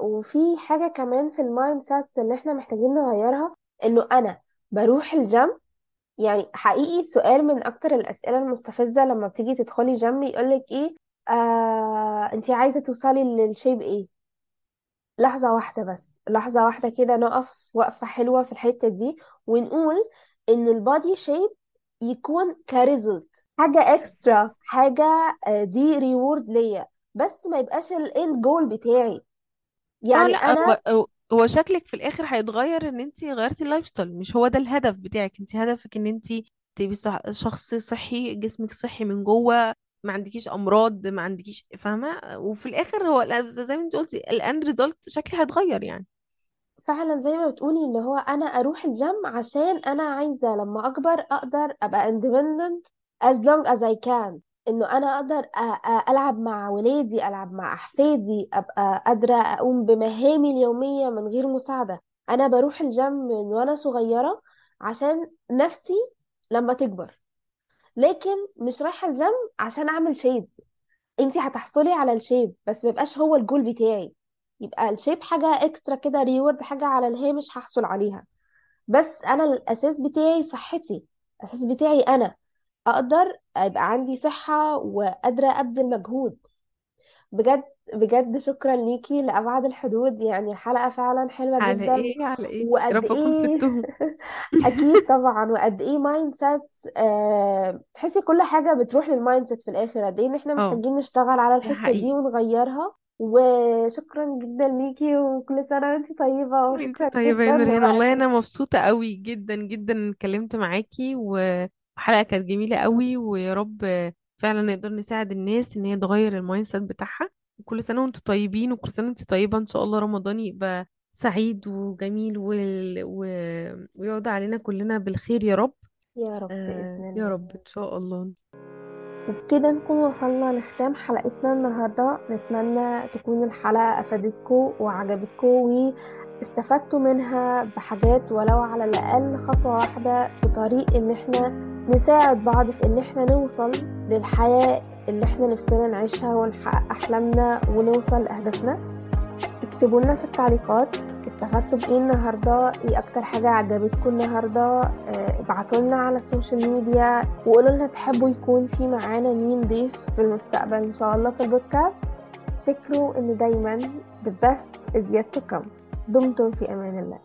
Speaker 2: وفي حاجة كمان في ال mindsets اللي إحنا محتاجين نغيرها إنه أنا بروح الجيم يعني حقيقي سؤال من أكتر الأسئلة المستفزة لما بتيجي تدخلي جيم يقولك إيه؟ آه أنتي عايزة توصلي لل shape إيه؟ لحظة واحدة بس لحظة واحدة كده نقف وقفة حلوة في الحتة دي ونقول إن ال body shape يكون ك result حاجة extra حاجة آه، دي reward ليا بس ما يبقاش ال end goal بتاعي.
Speaker 1: آه
Speaker 2: يعني
Speaker 1: لا
Speaker 2: أنا
Speaker 1: هو شكلك في الآخر هيتغير إن انت غيرتي ال lifestyle مش هو ده الهدف بتاعك. انت هدفك إن انت تبقي شخص صحي جسمك صحي من جوه ما عندكيش أمراض ما عندكيش فاهمة؟ وفي الآخر هو زي ما انت قلتي ال end result شكلي هيتغير يعني.
Speaker 2: فعلا زي ما بتقولي اللي هو أنا أروح الجيم عشان أنا عايزة لما أكبر أقدر أبقى independent as long as I can. إنه أنا أقدر ألعب مع ولادي ألعب مع أحفادي أبقى قادرة أقوم بمهامي اليومية من غير مساعدة. أنا بروح الجيم من وأنا صغيرة عشان نفسي لما تكبر. لكن مش رايحة الجيم عشان أعمل shape أنتي هتحصلي على ال shape بس ميبقاش هو الجول بتاعي. يبقى ال shape حاجة extra كده reward حاجة على الهامش هحصل عليها. بس أنا الأساس بتاعي صحتي. الأساس بتاعي أنا. أقدر يبقى عندي صحة وقادرة أبذل مجهود. بجد بجد شكرا ليكي لأبعد الحدود. يعني الحلقة فعلا حلوة
Speaker 1: على
Speaker 2: جدا.
Speaker 1: إيه على إيه؟
Speaker 2: وقد
Speaker 1: رب أكون
Speaker 2: إيه؟
Speaker 1: فدتهم <laughs>
Speaker 2: أكيد <laughs> طبعا. وقد إيه مايند سيت آه تحسي كل حاجة بتروح للمايند سيت في الآخر. قد إيه إن إحنا
Speaker 1: آه
Speaker 2: محتاجين نشتغل على
Speaker 1: ده
Speaker 2: الحتة دي
Speaker 1: حقيقي.
Speaker 2: ونغيرها. وشكرا جدا ليكي. وكل سنة وانتي طيبة.
Speaker 1: وانتي
Speaker 2: وشكرا
Speaker 1: طيبة يا
Speaker 2: جدا.
Speaker 1: نورهان. والله أنا <laughs> مبسوطة قوي جدا جدا اتكلمت معاكي. وحلقة كانت جميلة قوي ويا رب فعلا نقدر نساعد الناس إن هي تغير ال mindset بتاعها. وكل سنة وانتوا طيبين وكل سنة وانتي طيبة. إن شاء الله رمضان يبقى سعيد وجميل وال... و... ويعود علينا كلنا بالخير يا رب.
Speaker 2: يا رب بإذن
Speaker 1: آه يا
Speaker 2: الله
Speaker 1: رب إن شاء الله.
Speaker 2: وبكده نكون وصلنا لختام حلقتنا النهاردة. نتمنى تكون الحلقة أفادتكم وعجبتكم واستفدتوا منها بحاجات ولو على الأقل خطوة واحدة في طريق إن إحنا نساعد بعض في إن إحنا نوصل للحياة اللي إحنا نفسنا نعيشها ونحقق أحلامنا ونوصل لأهدافنا. اكتبوا لنا في التعليقات استفدتوا بإيه النهارده إيه أكتر حاجة عجبتكم النهارده آه، ابعتوا لنا على ال social media وقولوا لنا تحبوا يكون في معانا مين ضيف في المستقبل إن شاء الله في البودكاست. افتكروا إن دايما the best is yet to come. دمتم في أمان الله.